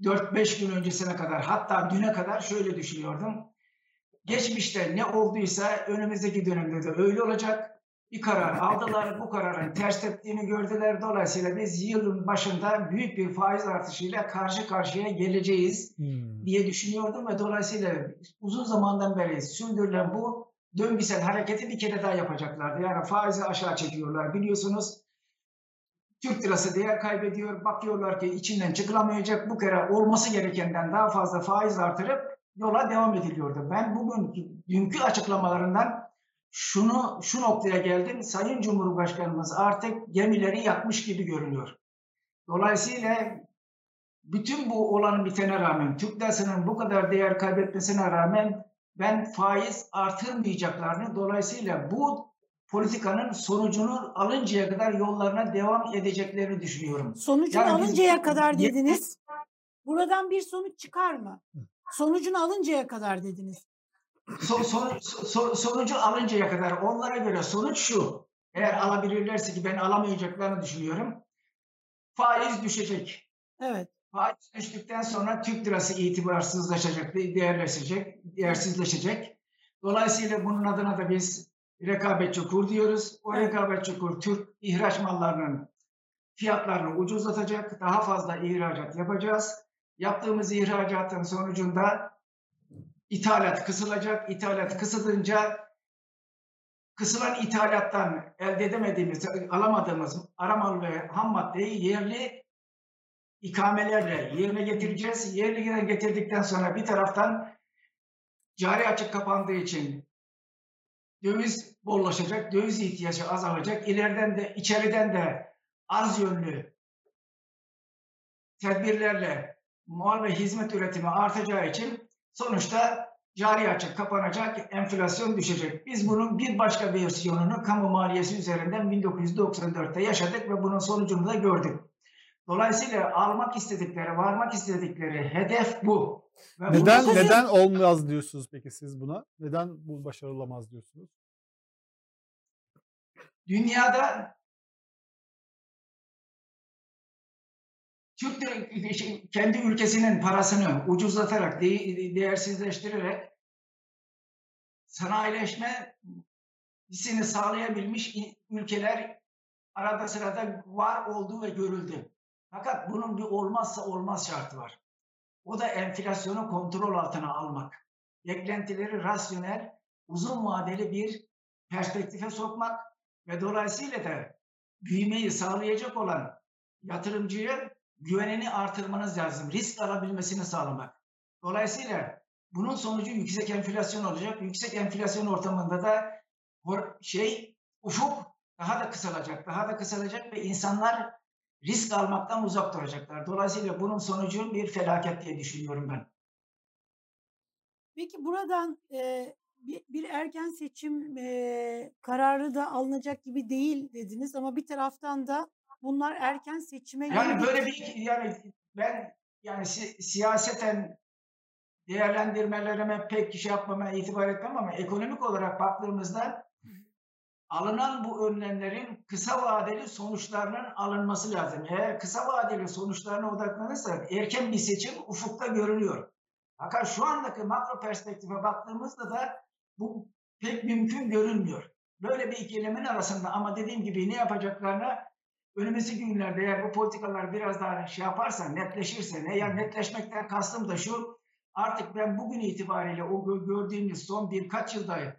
4-5 gün öncesine kadar hatta düne kadar şöyle düşünüyordum. Geçmişte ne olduysa önümüzdeki dönemde de öyle olacak. Bir karar aldılar. Bu kararın ters teptiğini gördüler. Dolayısıyla biz yılın başında büyük bir faiz artışıyla karşı karşıya geleceğiz hmm. diye düşünüyordum ve dolayısıyla uzun zamandan beri sürdürülen bu döngüsel hareketi bir kere daha yapacaklardı. Yani faizi aşağı çekiyorlar. Biliyorsunuz Türk lirası değer kaybediyor. Bakıyorlar ki içinden çıkılamayacak. Bu kere olması gerekenden daha fazla faiz artırıp yola devam ediliyordu. Ben bugün dünkü açıklamalarından şunu şu noktaya geldim. Sayın Cumhurbaşkanımız artık gemileri yakmış gibi görünüyor. Dolayısıyla bütün bu olanın bitene rağmen, Türk lirasının bu kadar değer kaybetmesine rağmen ben faiz artırmayacaklarını, dolayısıyla bu politikanın sonucunu alıncaya kadar yollarına devam edeceklerini düşünüyorum. Sonucunu yani alıncaya biz, kadar dediniz. Buradan bir sonuç çıkar mı? Sonucunu alıncaya kadar dediniz. So, son, so, sonucu alıncaya kadar onlara göre sonuç şu. Eğer alabilirlerse ki ben alamayacaklarını düşünüyorum. Faiz düşecek. Evet. Faiz düştükten sonra Türk lirası itibarsızlaşacak, değerleşecek, değersizleşecek. Dolayısıyla bunun adına da biz rekabetçi kur diyoruz. O rekabetçi kur Türk ihraç mallarının fiyatlarını ucuzlatacak. Daha fazla ihracat yapacağız. Yaptığımız ihracatın sonucunda ithalat kısılacak. İthalat kısılınca kısılan ithalattan elde edemediğimiz, alamadığımız aramal ve ham maddeyi yerli ikamelerle yerine getireceğiz. Yerine getirdikten sonra bir taraftan cari açık kapandığı için döviz bollaşacak, döviz ihtiyacı azalacak. İleriden de içeriden de arz yönlü tedbirlerle mal ve hizmet üretimi artacağı için sonuçta cari açık kapanacak, enflasyon düşecek. Biz bunun bir başka versiyonunu kamu maliyesi üzerinden 1994'te yaşadık ve bunun sonucunu da gördük. Dolayısıyla almak istedikleri, varmak istedikleri hedef bu. Ve neden neden olmaz diyorsunuz peki siz buna? Neden bu başarılamaz diyorsunuz? Dünyada Türk kendi ülkesinin parasını ucuzlatarak, değersizleştirerek sanayileşme hissini sağlayabilmiş ülkeler arada sırada var oldu ve görüldü. Fakat bunun bir olmazsa olmaz şartı var. O da enflasyonu kontrol altına almak. Beklentileri rasyonel, uzun vadeli bir perspektife sokmak ve dolayısıyla da büyümeyi sağlayacak olan yatırımcıya güvenini artırmanız lazım. Risk alabilmesini sağlamak. Dolayısıyla bunun sonucu yüksek enflasyon olacak. Yüksek enflasyon ortamında da şey ufuk daha da kısalacak, daha da kısalacak ve insanlar risk almaktan uzak duracaklar. Dolayısıyla bunun sonucu bir felaket diye düşünüyorum ben. Peki buradan e, bir, bir erken seçim e, kararı da alınacak gibi değil dediniz ama bir taraftan da bunlar erken seçime yani böyle bir yani ben yani si, siyaseten değerlendirmelerime pek şey yapmama itibar etmem ama ekonomik olarak baktığımızda alınan bu önlemlerin kısa vadeli sonuçlarının alınması lazım. Eğer kısa vadeli sonuçlarına odaklanırsak erken bir seçim ufukta görünüyor. Fakat şu andaki makro perspektife baktığımızda da bu pek mümkün görünmüyor. Böyle bir ikilemin arasında ama dediğim gibi ne yapacaklarına önümüzdeki günlerde eğer bu politikalar biraz daha şey yaparsa, netleşirse, ne yani netleşmekten kastım da şu, artık ben bugün itibariyle o gördüğümüz son birkaç yılda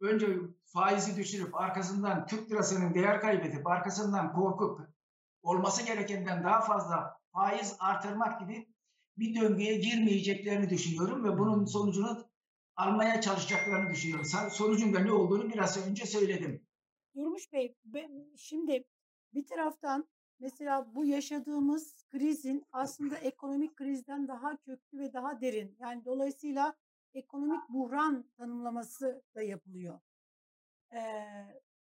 önce faizi düşürüp arkasından Türk lirasının değer kaybedip arkasından korkup olması gerekenden daha fazla faiz artırmak gibi bir döngüye girmeyeceklerini düşünüyorum ve bunun sonucunu almaya çalışacaklarını düşünüyorum. Sonucun da ne olduğunu biraz önce söyledim. Durmuş Bey, şimdi bir taraftan mesela bu yaşadığımız krizin aslında ekonomik krizden daha köklü ve daha derin. Yani dolayısıyla ekonomik buhran tanımlaması da yapılıyor. Ee,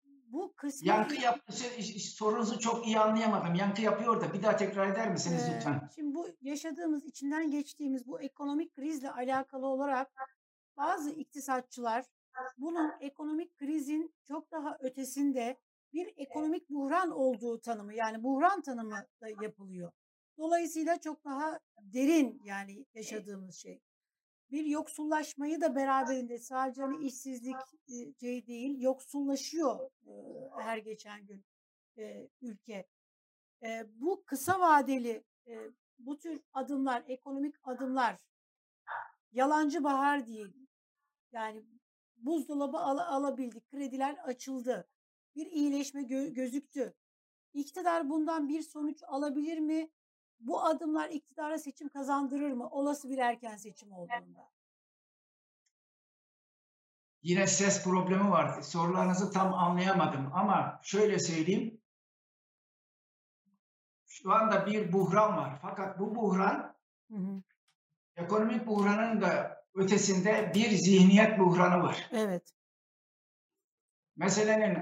bu kısmı... Yankı yaptı. Sorunuzu çok iyi anlayamadım. Yankı yapıyor da bir daha tekrar eder misiniz ee, lütfen? Şimdi bu yaşadığımız, içinden geçtiğimiz bu ekonomik krizle alakalı olarak bazı iktisatçılar bunun ekonomik krizin çok daha ötesinde bir ekonomik buhran olduğu tanımı yani buhran tanımı da yapılıyor. Dolayısıyla çok daha derin yani yaşadığımız şey. Bir yoksullaşmayı da beraberinde sadece hani işsizlik şey değil yoksullaşıyor her geçen gün ülke. Bu kısa vadeli bu tür adımlar, ekonomik adımlar yalancı bahar değil. Yani buzdolabı al alabildik, krediler açıldı bir iyileşme gö gözüktü. İktidar bundan bir sonuç alabilir mi? Bu adımlar iktidara seçim kazandırır mı? Olası bir erken seçim olduğunda. Yine ses problemi var. Sorularınızı tam anlayamadım ama şöyle söyleyeyim. Şu anda bir buhran var. Fakat bu buhran hı hı. ekonomik buhranın da ötesinde bir zihniyet buhranı var. Evet. Meselenin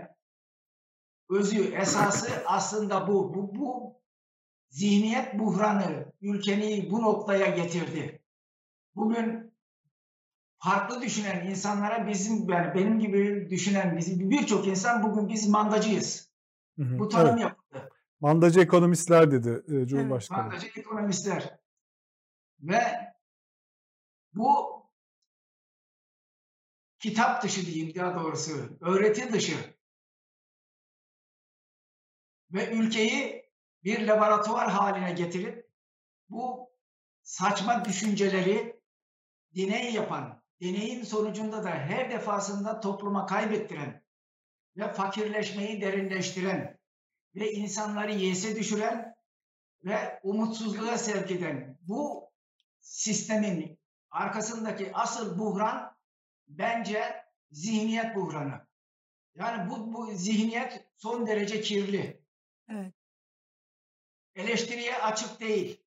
özü, esası aslında bu. Bu, bu zihniyet buhranı ülkeni bu noktaya getirdi. Bugün farklı düşünen insanlara bizim yani benim gibi düşünen bizim birçok insan bugün biz mandacıyız. Hı hı, bu tanım evet. yapıldı. Mandacı ekonomistler dedi e, Cumhurbaşkanı. Evet, mandacı ekonomistler. Ve bu kitap dışı diyeyim daha doğrusu, öğreti dışı. Ve ülkeyi bir laboratuvar haline getirip bu saçma düşünceleri deney yapan, deneyin sonucunda da her defasında topluma kaybettiren ve fakirleşmeyi derinleştiren ve insanları yese düşüren ve umutsuzluğa sevk eden bu sistemin arkasındaki asıl buhran bence zihniyet buhranı. Yani bu, bu zihniyet son derece kirli. Evet. Eleştiriye açık değil.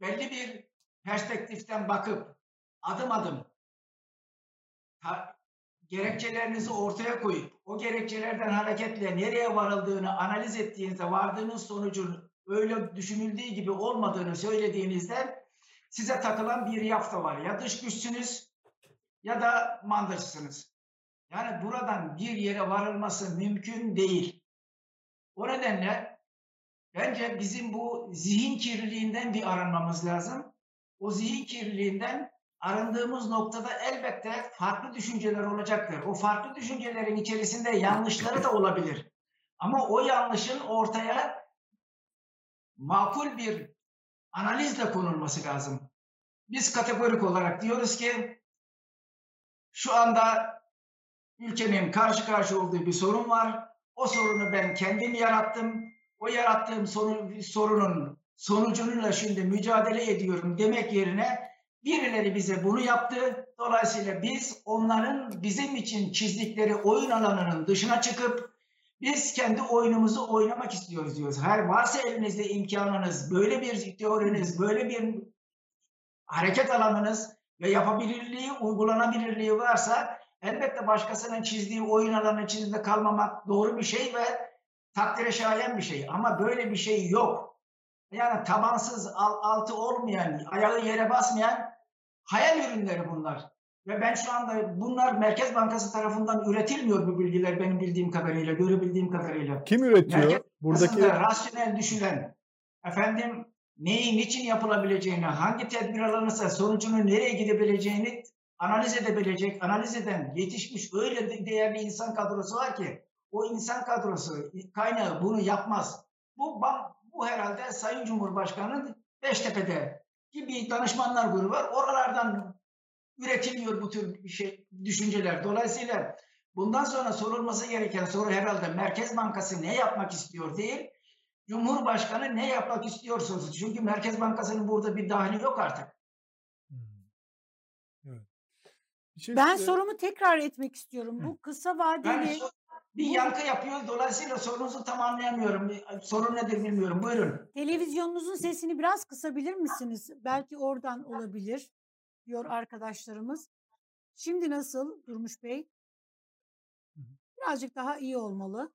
Belli bir perspektiften bakıp adım adım gerekçelerinizi ortaya koyup o gerekçelerden hareketle nereye varıldığını analiz ettiğinizde vardığınız sonucun öyle düşünüldüğü gibi olmadığını söylediğinizde size takılan bir yafta var. Ya dış güçsünüz ya da mandacısınız. Yani buradan bir yere varılması mümkün değil. O nedenle bence bizim bu zihin kirliliğinden bir arınmamız lazım. O zihin kirliliğinden arındığımız noktada elbette farklı düşünceler olacaktır. O farklı düşüncelerin içerisinde yanlışları da olabilir. Ama o yanlışın ortaya makul bir analizle konulması lazım. Biz kategorik olarak diyoruz ki şu anda ülkenin karşı karşı olduğu bir sorun var o sorunu ben kendim yarattım. o yarattığım sorun, sorunun sonucununla şimdi mücadele ediyorum demek yerine birileri bize bunu yaptı. Dolayısıyla biz onların bizim için çizdikleri oyun alanının dışına çıkıp biz kendi oyunumuzu oynamak istiyoruz diyoruz. Her varsa elinizde imkanınız, böyle bir teoriniz, böyle bir hareket alanınız ve yapabilirliği, uygulanabilirliği varsa elbette başkasının çizdiği oyun alanı içinde kalmamak doğru bir şey ve takdire şayan bir şey. Ama böyle bir şey yok. Yani tabansız, altı olmayan, ayağı yere basmayan hayal ürünleri bunlar. Ve ben şu anda bunlar Merkez Bankası tarafından üretilmiyor bu bilgiler benim bildiğim kadarıyla, görebildiğim kadarıyla. Kim üretiyor? Merkez Buradaki rasyonel düşünen, efendim neyi niçin yapılabileceğini, hangi tedbir alınırsa sonucunun nereye gidebileceğini analiz edebilecek, analiz eden, yetişmiş öyle değerli insan kadrosu var ki o insan kadrosu kaynağı bunu yapmaz. Bu bu herhalde Sayın Cumhurbaşkanı'nın Beştepe'de gibi danışmanlar grubu var. Oralardan üretiliyor bu tür şey düşünceler. Dolayısıyla bundan sonra sorulması gereken soru herhalde Merkez Bankası ne yapmak istiyor değil, Cumhurbaşkanı ne yapmak istiyor sorusu. Çünkü Merkez Bankası'nın burada bir dahili yok artık. Evet. Şey, ben e, sorumu tekrar etmek istiyorum. Hı. Bu kısa vadeli... Ben bir bu... yankı yapıyor. Dolayısıyla sorunuzu tam anlayamıyorum. Sorun nedir bilmiyorum. Buyurun. Televizyonunuzun sesini biraz kısabilir misiniz? Belki oradan olabilir diyor arkadaşlarımız. Şimdi nasıl Durmuş Bey? Birazcık daha iyi olmalı.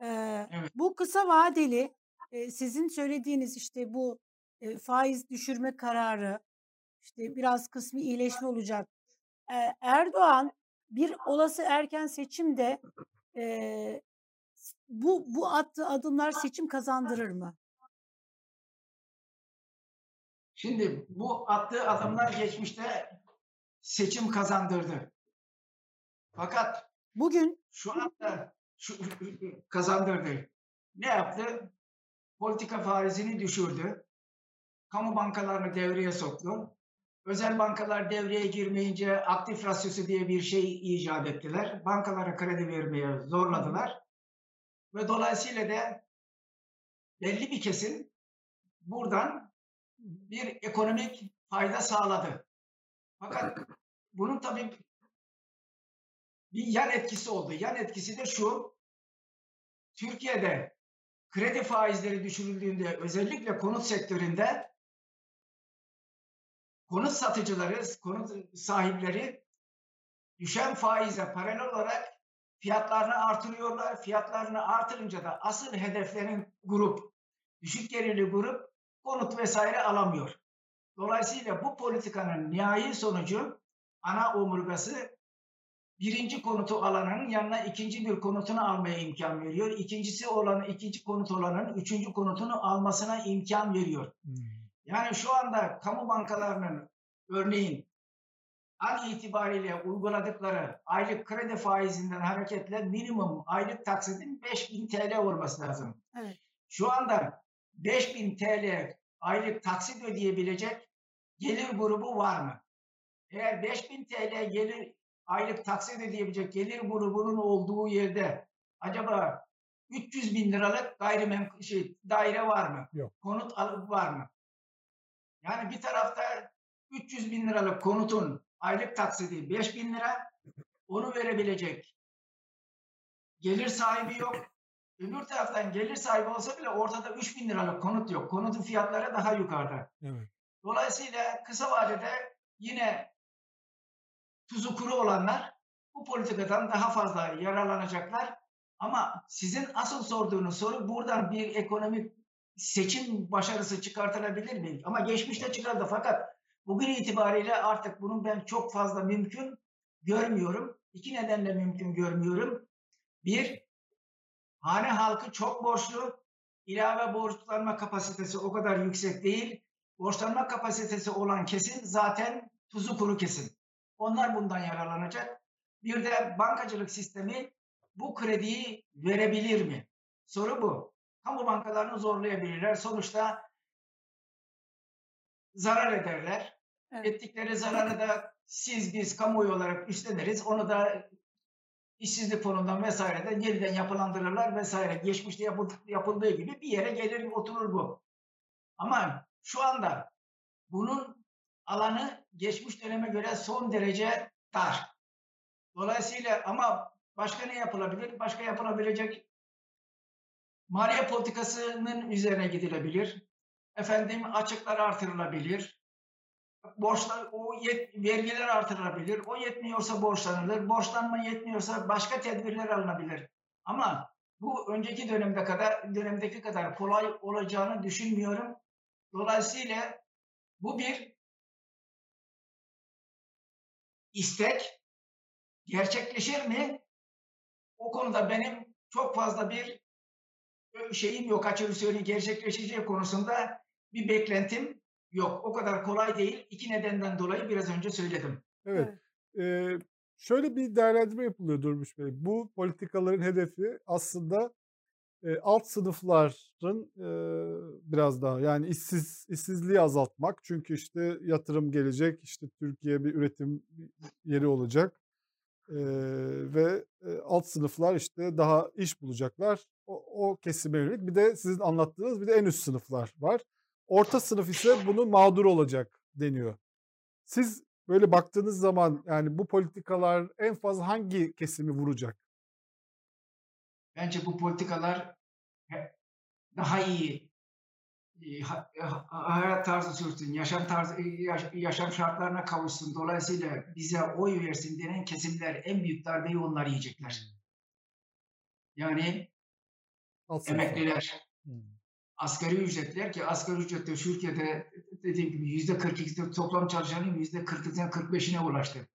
Ee, evet. Bu kısa vadeli e, sizin söylediğiniz işte bu e, faiz düşürme kararı işte biraz kısmi iyileşme olacak. Erdoğan bir olası erken seçimde e, bu bu attığı adımlar seçim kazandırır mı? Şimdi bu attığı adımlar geçmişte seçim kazandırdı. Fakat bugün şu anda şu, kazandırdı. Ne yaptı? Politika faizini düşürdü. Kamu bankalarını devreye soktu. Özel bankalar devreye girmeyince aktif rasyosu diye bir şey icat ettiler. Bankalara kredi vermeye zorladılar. Ve dolayısıyla da belli bir kesim buradan bir ekonomik fayda sağladı. Fakat bunun tabii bir yan etkisi oldu. Yan etkisi de şu. Türkiye'de kredi faizleri düşürüldüğünde özellikle konut sektöründe konut satıcıları, konut sahipleri düşen faize paralel olarak fiyatlarını artırıyorlar. Fiyatlarını artırınca da asıl hedeflerin grup, düşük gelirli grup konut vesaire alamıyor. Dolayısıyla bu politikanın nihai sonucu ana omurgası birinci konutu alanın yanına ikinci bir konutunu almaya imkan veriyor. İkincisi olan ikinci konut olanın üçüncü konutunu almasına imkan veriyor. Hmm. Yani şu anda kamu bankalarının örneğin an itibariyle uyguladıkları aylık kredi faizinden hareketle minimum aylık taksidin 5000 TL olması lazım. Evet. Şu anda 5000 TL aylık taksit ödeyebilecek gelir grubu var mı? Eğer 5000 TL gelir aylık taksit ödeyebilecek gelir grubunun olduğu yerde acaba 300 bin liralık gayrimenkul şey, daire var mı? Yok. Konut alıp var mı? Yani bir tarafta 300 bin liralık konutun aylık taksidi 5 bin lira onu verebilecek gelir sahibi yok. Öbür taraftan gelir sahibi olsa bile ortada 3 bin liralık konut yok. Konutun fiyatları daha yukarıda. Evet. Dolayısıyla kısa vadede yine tuzu kuru olanlar bu politikadan daha fazla yararlanacaklar. Ama sizin asıl sorduğunuz soru buradan bir ekonomik seçim başarısı çıkartılabilir mi? Ama geçmişte çıkardı fakat bugün itibariyle artık bunun ben çok fazla mümkün görmüyorum. İki nedenle mümkün görmüyorum. Bir, hane halkı çok borçlu. İlave borçlanma kapasitesi o kadar yüksek değil. Borçlanma kapasitesi olan kesim zaten tuzu kuru kesim. Onlar bundan yararlanacak. Bir de bankacılık sistemi bu krediyi verebilir mi? Soru bu kamu bankalarını zorlayabilirler. Sonuçta zarar ederler. Evet. Ettikleri zararı da siz biz kamuoyu olarak üstleniriz. Onu da işsizlik fonundan vesaire de yeniden yapılandırırlar vesaire. Geçmişte yapıldığı gibi bir yere gelir oturur bu. Ama şu anda bunun alanı geçmiş döneme göre son derece dar. Dolayısıyla ama başka ne yapılabilir? Başka yapılabilecek maliye politikasının üzerine gidilebilir. Efendim açıklar artırılabilir. Borçlar, o yet, vergiler artırılabilir. O yetmiyorsa borçlanılır. Borçlanma yetmiyorsa başka tedbirler alınabilir. Ama bu önceki dönemde kadar dönemdeki kadar kolay olacağını düşünmüyorum. Dolayısıyla bu bir istek gerçekleşir mi? O konuda benim çok fazla bir şeyim yok açık söyleyeyim gerçekleşeceği konusunda bir beklentim yok. O kadar kolay değil. İki nedenden dolayı biraz önce söyledim. Evet. evet. Ee, şöyle bir değerlendirme yapılıyor Durmuş Bey. Bu politikaların hedefi aslında alt sınıfların biraz daha yani işsiz işsizliği azaltmak. Çünkü işte yatırım gelecek, işte Türkiye bir üretim yeri olacak ve alt sınıflar işte daha iş bulacaklar. O, o kesime yönelik. Bir de sizin anlattığınız bir de en üst sınıflar var. Orta sınıf ise bunu mağdur olacak deniyor. Siz böyle baktığınız zaman yani bu politikalar en fazla hangi kesimi vuracak? Bence bu politikalar daha iyi hayat tarzı sürsün, yaşam tarzı yaşam şartlarına kavuşsun. Dolayısıyla bize oy versin denen kesimler en büyük darbeyi onlar yiyecekler. Yani Asıl emekliler, hmm. asgari ücretler ki asgari ücrette Türkiye'de dediğim gibi yüzde 42'de toplam çalışanın yüzde 40'ından 45'ine ulaştı.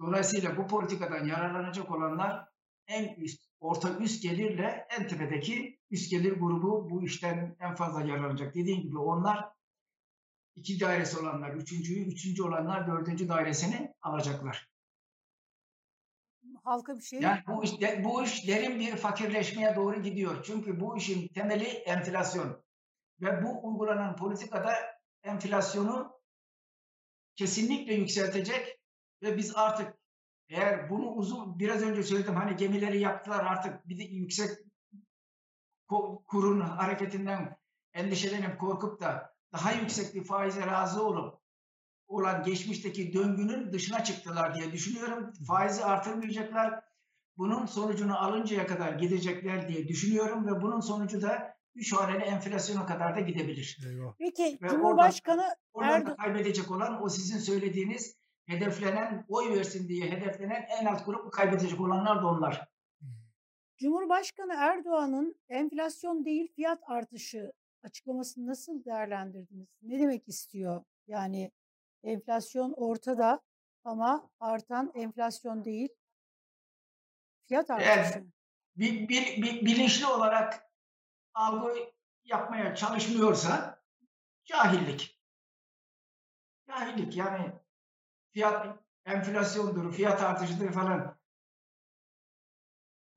Dolayısıyla bu politikadan yararlanacak olanlar en üst, orta üst gelirle en tepedeki üst gelir grubu bu işten en fazla yararlanacak. Dediğim gibi onlar iki dairesi olanlar, üçüncüyü, üçüncü olanlar dördüncü dairesini alacaklar. Halka bir şey Yani bu iş, bu iş derin bir fakirleşmeye doğru gidiyor. Çünkü bu işin temeli enflasyon. Ve bu uygulanan politikada enflasyonu kesinlikle yükseltecek ve biz artık eğer bunu uzun biraz önce söyledim hani gemileri yaptılar artık bir de yüksek kurun hareketinden endişelenip korkup da daha yüksek bir faize razı olup olan geçmişteki döngünün dışına çıktılar diye düşünüyorum. Faizi artırmayacaklar. Bunun sonucunu alıncaya kadar gidecekler diye düşünüyorum ve bunun sonucu da üç haneli enflasyona kadar da gidebilir. Eyvah. Peki ve Cumhurbaşkanı oradan, oradan Erdo- kaybedecek olan o sizin söylediğiniz hedeflenen, oy versin diye hedeflenen en alt grup kaybedecek olanlar da onlar. Cumhurbaşkanı Erdoğan'ın enflasyon değil fiyat artışı açıklamasını nasıl değerlendirdiniz? Ne demek istiyor? Yani enflasyon ortada ama artan enflasyon değil fiyat artışı. Evet, bil, bil, bil, bilinçli olarak algı yapmaya çalışmıyorsa cahillik. Cahillik yani fiyat enflasyondur, fiyat artışıdır falan.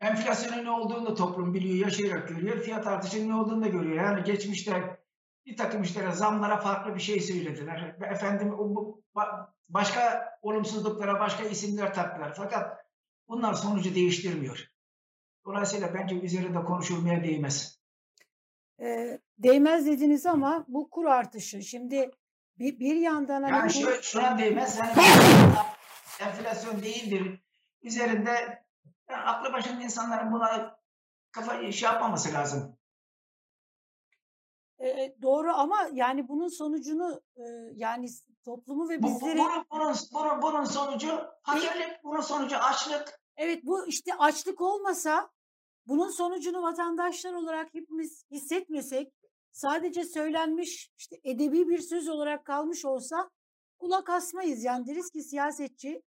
Enflasyonun ne olduğunu da toplum biliyor, yaşayarak görüyor. Fiyat artışının ne olduğunu da görüyor. Yani geçmişte bir takım işlere, zamlara farklı bir şey söylediler. Efendim başka olumsuzluklara başka isimler taktılar. Fakat bunlar sonucu değiştirmiyor. Dolayısıyla bence üzerinde konuşulmaya değmez. E, değmez dediniz ama bu kur artışı. Şimdi bir, bir yandan hani yani şu, şuna değmez. Yani enflasyon değildir. Üzerinde yani aklı başında insanların buna kafa şey yapmaması lazım. E, doğru ama yani bunun sonucunu e, yani toplumu ve bizleri... Bu, bunun, bunun, bunun, bunun sonucu fakirlik, bunun sonucu açlık. Evet bu işte açlık olmasa bunun sonucunu vatandaşlar olarak hepimiz hissetmesek sadece söylenmiş işte edebi bir söz olarak kalmış olsa kulak asmayız. Yani deriz ki siyasetçi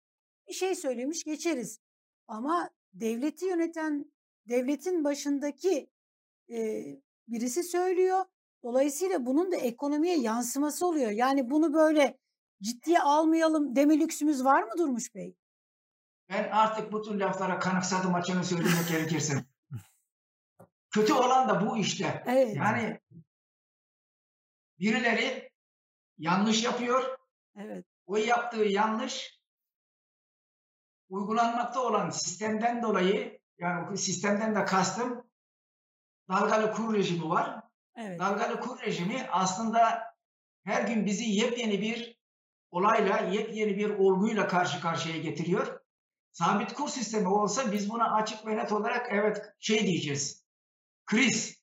bir şey söylemiş geçeriz. Ama devleti yöneten devletin başındaki e, birisi söylüyor. Dolayısıyla bunun da ekonomiye yansıması oluyor. Yani bunu böyle ciddiye almayalım deme lüksümüz var mı Durmuş Bey? Ben artık bu tür laflara kanıksadım açını söylemek gerekirse. Kötü olan da bu işte. Evet. Yani birileri yanlış yapıyor. Evet. O yaptığı yanlış uygulanmakta olan sistemden dolayı yani sistemden de kastım dalgalı kur rejimi var. Evet. Dalgalı kur rejimi aslında her gün bizi yepyeni bir olayla, yepyeni bir olguyla karşı karşıya getiriyor. Sabit kur sistemi olsa biz buna açık ve net olarak evet şey diyeceğiz. Kriz.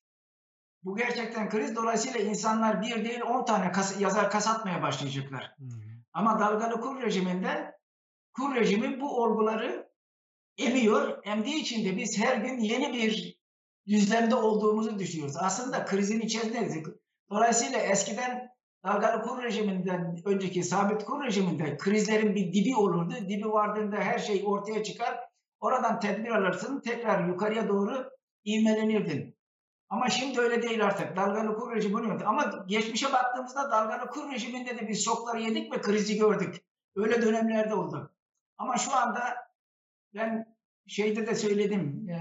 Bu gerçekten kriz. Dolayısıyla insanlar bir değil on tane kas, yazar kasatmaya başlayacaklar. Hmm. Ama dalgalı kur rejiminde kur rejimi bu olguları emiyor. Emdiği için de biz her gün yeni bir düzlemde olduğumuzu düşünüyoruz. Aslında krizin içerisindeyiz. Dolayısıyla eskiden dalgalı kur rejiminden önceki sabit kur rejiminde krizlerin bir dibi olurdu. Dibi vardığında her şey ortaya çıkar. Oradan tedbir alırsın. Tekrar yukarıya doğru ivmelenirdin. Ama şimdi öyle değil artık. Dalgalı kur rejimi yok. Ama geçmişe baktığımızda dalgalı kur rejiminde de biz şokları yedik ve krizi gördük. Öyle dönemlerde oldu. Ama şu anda ben şeyde de söyledim. E,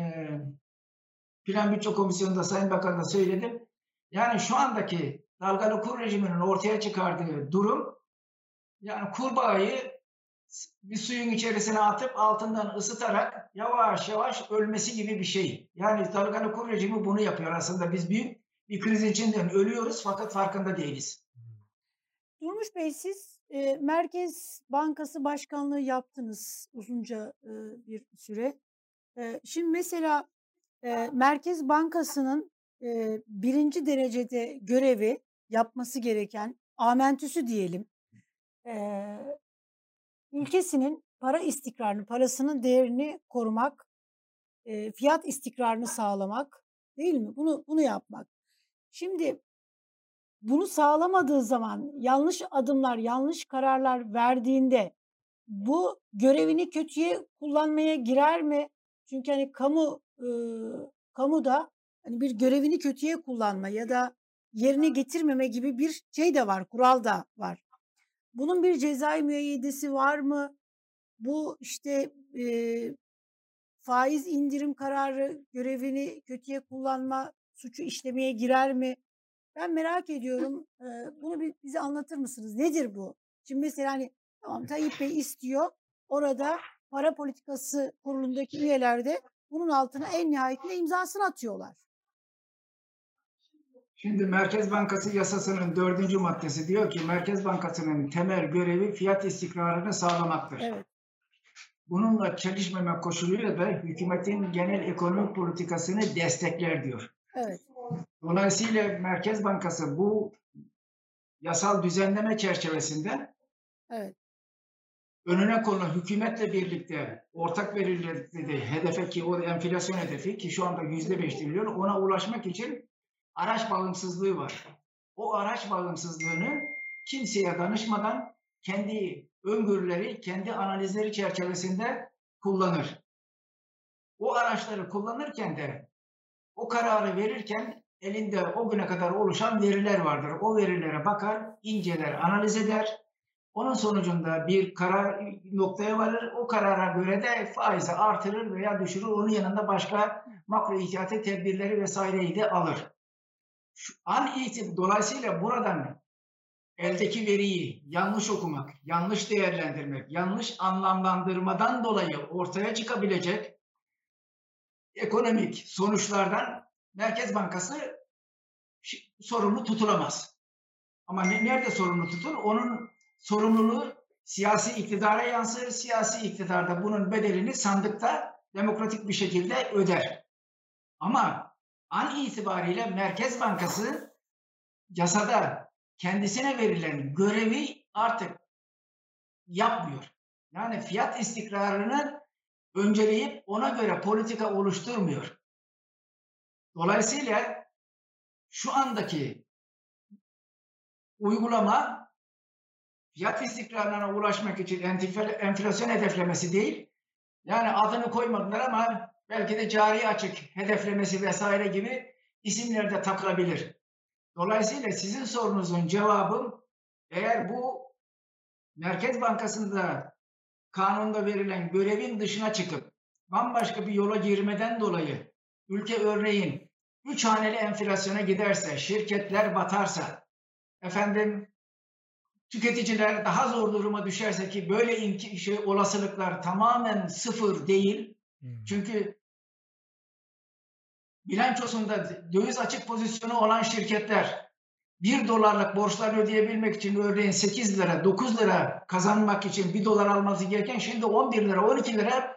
Plan Bütçe Komisyonu'nda Sayın Bakan'da söyledim. Yani şu andaki dalgalı kur rejiminin ortaya çıkardığı durum yani kurbağayı bir suyun içerisine atıp altından ısıtarak yavaş yavaş ölmesi gibi bir şey. Yani dalgalı kur rejimi bunu yapıyor aslında. Biz büyük bir kriz içinden ölüyoruz fakat farkında değiliz. Durmuş Bey siz e, Merkez Bankası Başkanlığı yaptınız uzunca e, bir süre. E, şimdi mesela e, Merkez Bankası'nın e, birinci derecede görevi yapması gereken amentüsü diyelim. E, ülkesinin para istikrarını, parasının değerini korumak, e, fiyat istikrarını sağlamak değil mi? Bunu bunu yapmak. Şimdi bunu sağlamadığı zaman yanlış adımlar, yanlış kararlar verdiğinde bu görevini kötüye kullanmaya girer mi? Çünkü hani kamu e, kamuda hani bir görevini kötüye kullanma ya da yerine getirmeme gibi bir şey de var, kural da var. Bunun bir cezai müeyyidesi var mı? Bu işte e, faiz indirim kararı görevini kötüye kullanma suçu işlemeye girer mi? Ben merak ediyorum. E, bunu bir, bize anlatır mısınız? Nedir bu? Şimdi mesela hani tamam Tayyip Bey istiyor. Orada para politikası kurulundaki üyeler de bunun altına en nihayetinde imzasını atıyorlar. Şimdi Merkez Bankası yasasının dördüncü maddesi diyor ki Merkez Bankası'nın temel görevi fiyat istikrarını sağlamaktır. Evet. Bununla çelişmeme koşuluyla da hükümetin genel ekonomik politikasını destekler diyor. Evet. Dolayısıyla Merkez Bankası bu yasal düzenleme çerçevesinde evet. önüne konulan hükümetle birlikte ortak belirlediği hedefe ki o enflasyon hedefi ki şu anda yüzde beş ona ulaşmak için araç bağımsızlığı var. O araç bağımsızlığını kimseye danışmadan kendi öngörüleri, kendi analizleri çerçevesinde kullanır. O araçları kullanırken de o kararı verirken elinde o güne kadar oluşan veriler vardır. O verilere bakar, inceler, analiz eder. Onun sonucunda bir karar noktaya varır. O karara göre de faizi artırır veya düşürür. Onun yanında başka makro ihtiyati tedbirleri vesaireyi de alır. Şu an itibariyle dolayısıyla buradan eldeki veriyi yanlış okumak, yanlış değerlendirmek, yanlış anlamlandırmadan dolayı ortaya çıkabilecek ekonomik sonuçlardan Merkez Bankası sorumlu tutulamaz. Ama nerede sorumlu tutulur? Onun sorumluluğu siyasi iktidara yansır. Siyasi iktidarda bunun bedelini sandıkta demokratik bir şekilde öder. Ama an itibariyle Merkez Bankası yasada kendisine verilen görevi artık yapmıyor. Yani fiyat istikrarını önceleyip ona göre politika oluşturmuyor. Dolayısıyla şu andaki uygulama fiyat istikrarına ulaşmak için enflasyon hedeflemesi değil. Yani adını koymadılar ama belki de cari açık hedeflemesi vesaire gibi isimler de takılabilir. Dolayısıyla sizin sorunuzun cevabı eğer bu Merkez Bankası'nda kanunda verilen görevin dışına çıkıp bambaşka bir yola girmeden dolayı ülke örneğin üç haneli enflasyona giderse, şirketler batarsa, efendim tüketiciler daha zor duruma düşerse ki böyle şey, olasılıklar tamamen sıfır değil. Hmm. Çünkü bilançosunda döviz açık pozisyonu olan şirketler 1 dolarlık borçlarını ödeyebilmek için örneğin 8 lira, 9 lira kazanmak için 1 dolar alması gereken şimdi 11 lira, 12 lira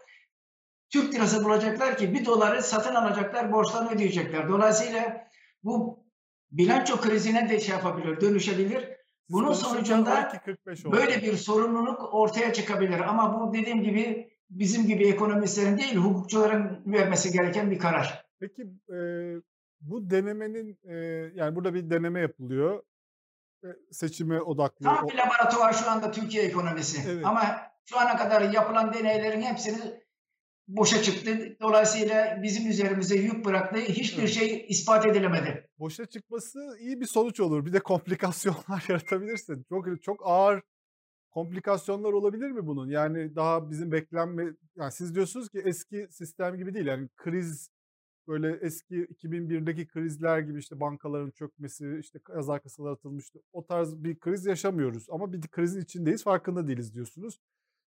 Türk lirası bulacaklar ki 1 doları satın alacaklar, borçlarını ödeyecekler. Dolayısıyla bu bilanço krizine de şey yapabilir, dönüşebilir. Bunun sonucunda böyle bir sorumluluk ortaya çıkabilir. Ama bu dediğim gibi bizim gibi ekonomistlerin değil, hukukçuların vermesi gereken bir karar. Peki e, bu denemenin e, yani burada bir deneme yapılıyor. E, seçime odaklı. Tam bir laboratuvar şu anda Türkiye ekonomisi. Evet. Ama şu ana kadar yapılan deneylerin hepsini boşa çıktı. Dolayısıyla bizim üzerimize yük bıraktı. Hiçbir evet. şey ispat edilemedi. Boşa çıkması iyi bir sonuç olur. Bir de komplikasyonlar yaratabilirsin. Çok çok ağır komplikasyonlar olabilir mi bunun? Yani daha bizim beklenme yani siz diyorsunuz ki eski sistem gibi değil. Yani kriz böyle eski 2001'deki krizler gibi işte bankaların çökmesi, işte yazar kasalar atılmıştı. O tarz bir kriz yaşamıyoruz ama bir krizin içindeyiz, farkında değiliz diyorsunuz.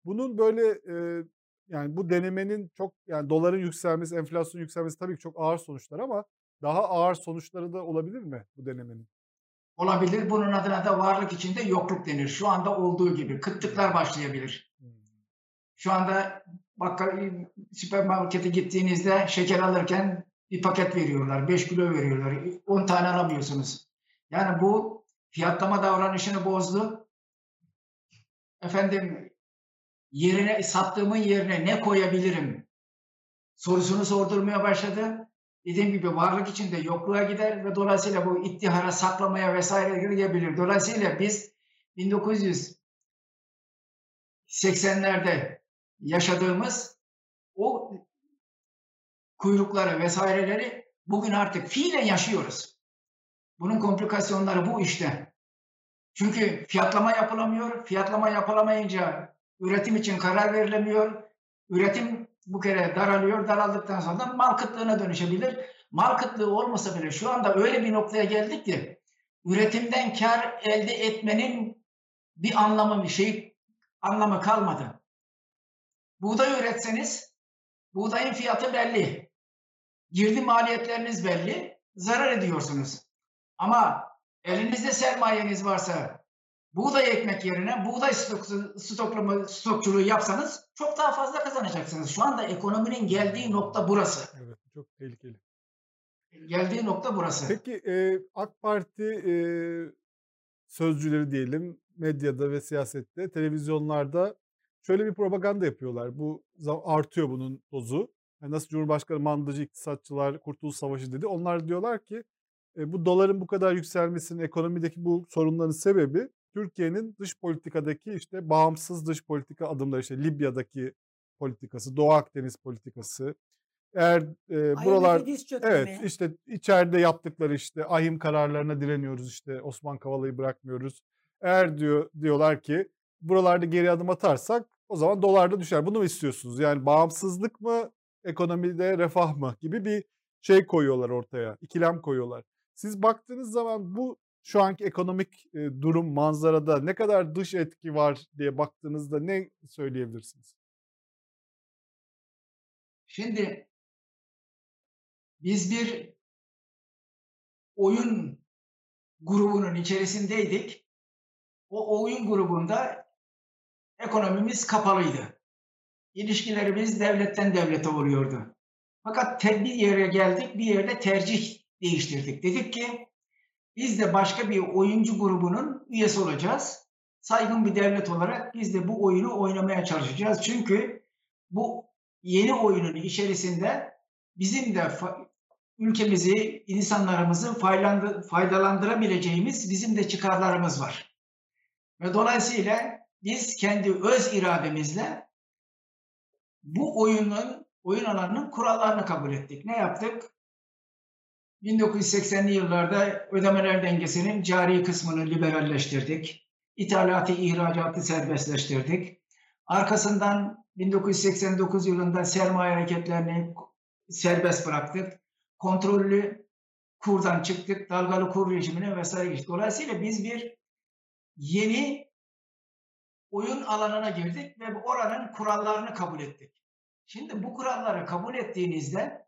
Bunun böyle e, yani bu denemenin çok yani doların yükselmesi, enflasyon yükselmesi tabii ki çok ağır sonuçlar ama daha ağır sonuçları da olabilir mi bu denemenin? Olabilir. Bunun adına da varlık içinde yokluk denir. Şu anda olduğu gibi kıtlıklar başlayabilir. Şu anda bakkal süpermarkete gittiğinizde şeker alırken bir paket veriyorlar. 5 kilo veriyorlar. 10 tane alamıyorsunuz. Yani bu fiyatlama davranışını bozdu. Efendim yerine sattığımın yerine ne koyabilirim sorusunu sordurmaya başladı. Dediğim gibi varlık içinde yokluğa gider ve dolayısıyla bu ittihara saklamaya vesaire girebilir. Dolayısıyla biz 1980'lerde yaşadığımız o kuyrukları vesaireleri bugün artık fiilen yaşıyoruz. Bunun komplikasyonları bu işte. Çünkü fiyatlama yapılamıyor. Fiyatlama yapılamayınca Üretim için karar verilemiyor. Üretim bu kere daralıyor. Daraldıktan sonra mal kıtlığına dönüşebilir. Mal kıtlığı olmasa bile şu anda öyle bir noktaya geldik ki üretimden kar elde etmenin bir anlamı bir şey anlamı kalmadı. Buğday üretseniz buğdayın fiyatı belli. Girdi maliyetleriniz belli. Zarar ediyorsunuz. Ama elinizde sermayeniz varsa buğday ekmek yerine buğday stok, stoklama, stokçuluğu yapsanız çok daha fazla kazanacaksınız. Şu anda ekonominin geldiği nokta burası. Evet, çok tehlikeli. Geldiği nokta burası. Peki e, AK Parti e, sözcüleri diyelim medyada ve siyasette, televizyonlarda şöyle bir propaganda yapıyorlar. Bu artıyor bunun dozu. Yani nasıl Cumhurbaşkanı mandacı iktisatçılar Kurtuluş Savaşı dedi. Onlar diyorlar ki e, bu doların bu kadar yükselmesinin ekonomideki bu sorunların sebebi Türkiye'nin dış politikadaki işte bağımsız dış politika adımları işte Libya'daki politikası, Doğu Akdeniz politikası. Eğer e, buralar evet işte içeride yaptıkları işte ahim kararlarına direniyoruz işte Osman Kavala'yı bırakmıyoruz. Eğer diyor diyorlar ki buralarda geri adım atarsak o zaman dolar da düşer. Bunu mu istiyorsunuz? Yani bağımsızlık mı, ekonomide refah mı gibi bir şey koyuyorlar ortaya. ikilem koyuyorlar. Siz baktığınız zaman bu şu anki ekonomik e, durum manzarada ne kadar dış etki var diye baktığınızda ne söyleyebilirsiniz? Şimdi biz bir oyun grubunun içerisindeydik. O oyun grubunda ekonomimiz kapalıydı. İlişkilerimiz devletten devlete oluyordu. Fakat bir yere geldik, bir yerde tercih değiştirdik. Dedik ki biz de başka bir oyuncu grubunun üyesi olacağız. Saygın bir devlet olarak biz de bu oyunu oynamaya çalışacağız. Çünkü bu yeni oyunun içerisinde bizim de ülkemizi, insanlarımızı faydalandırabileceğimiz bizim de çıkarlarımız var. Ve dolayısıyla biz kendi öz irademizle bu oyunun, oyun alanının kurallarını kabul ettik. Ne yaptık? 1980'li yıllarda ödemeler dengesinin cari kısmını liberalleştirdik. İthalatı, ihracatı serbestleştirdik. Arkasından 1989 yılında sermaye hareketlerini serbest bıraktık. Kontrollü kurdan çıktık, dalgalı kur rejimine vesaire geçtik. Dolayısıyla biz bir yeni oyun alanına girdik ve oranın kurallarını kabul ettik. Şimdi bu kuralları kabul ettiğinizde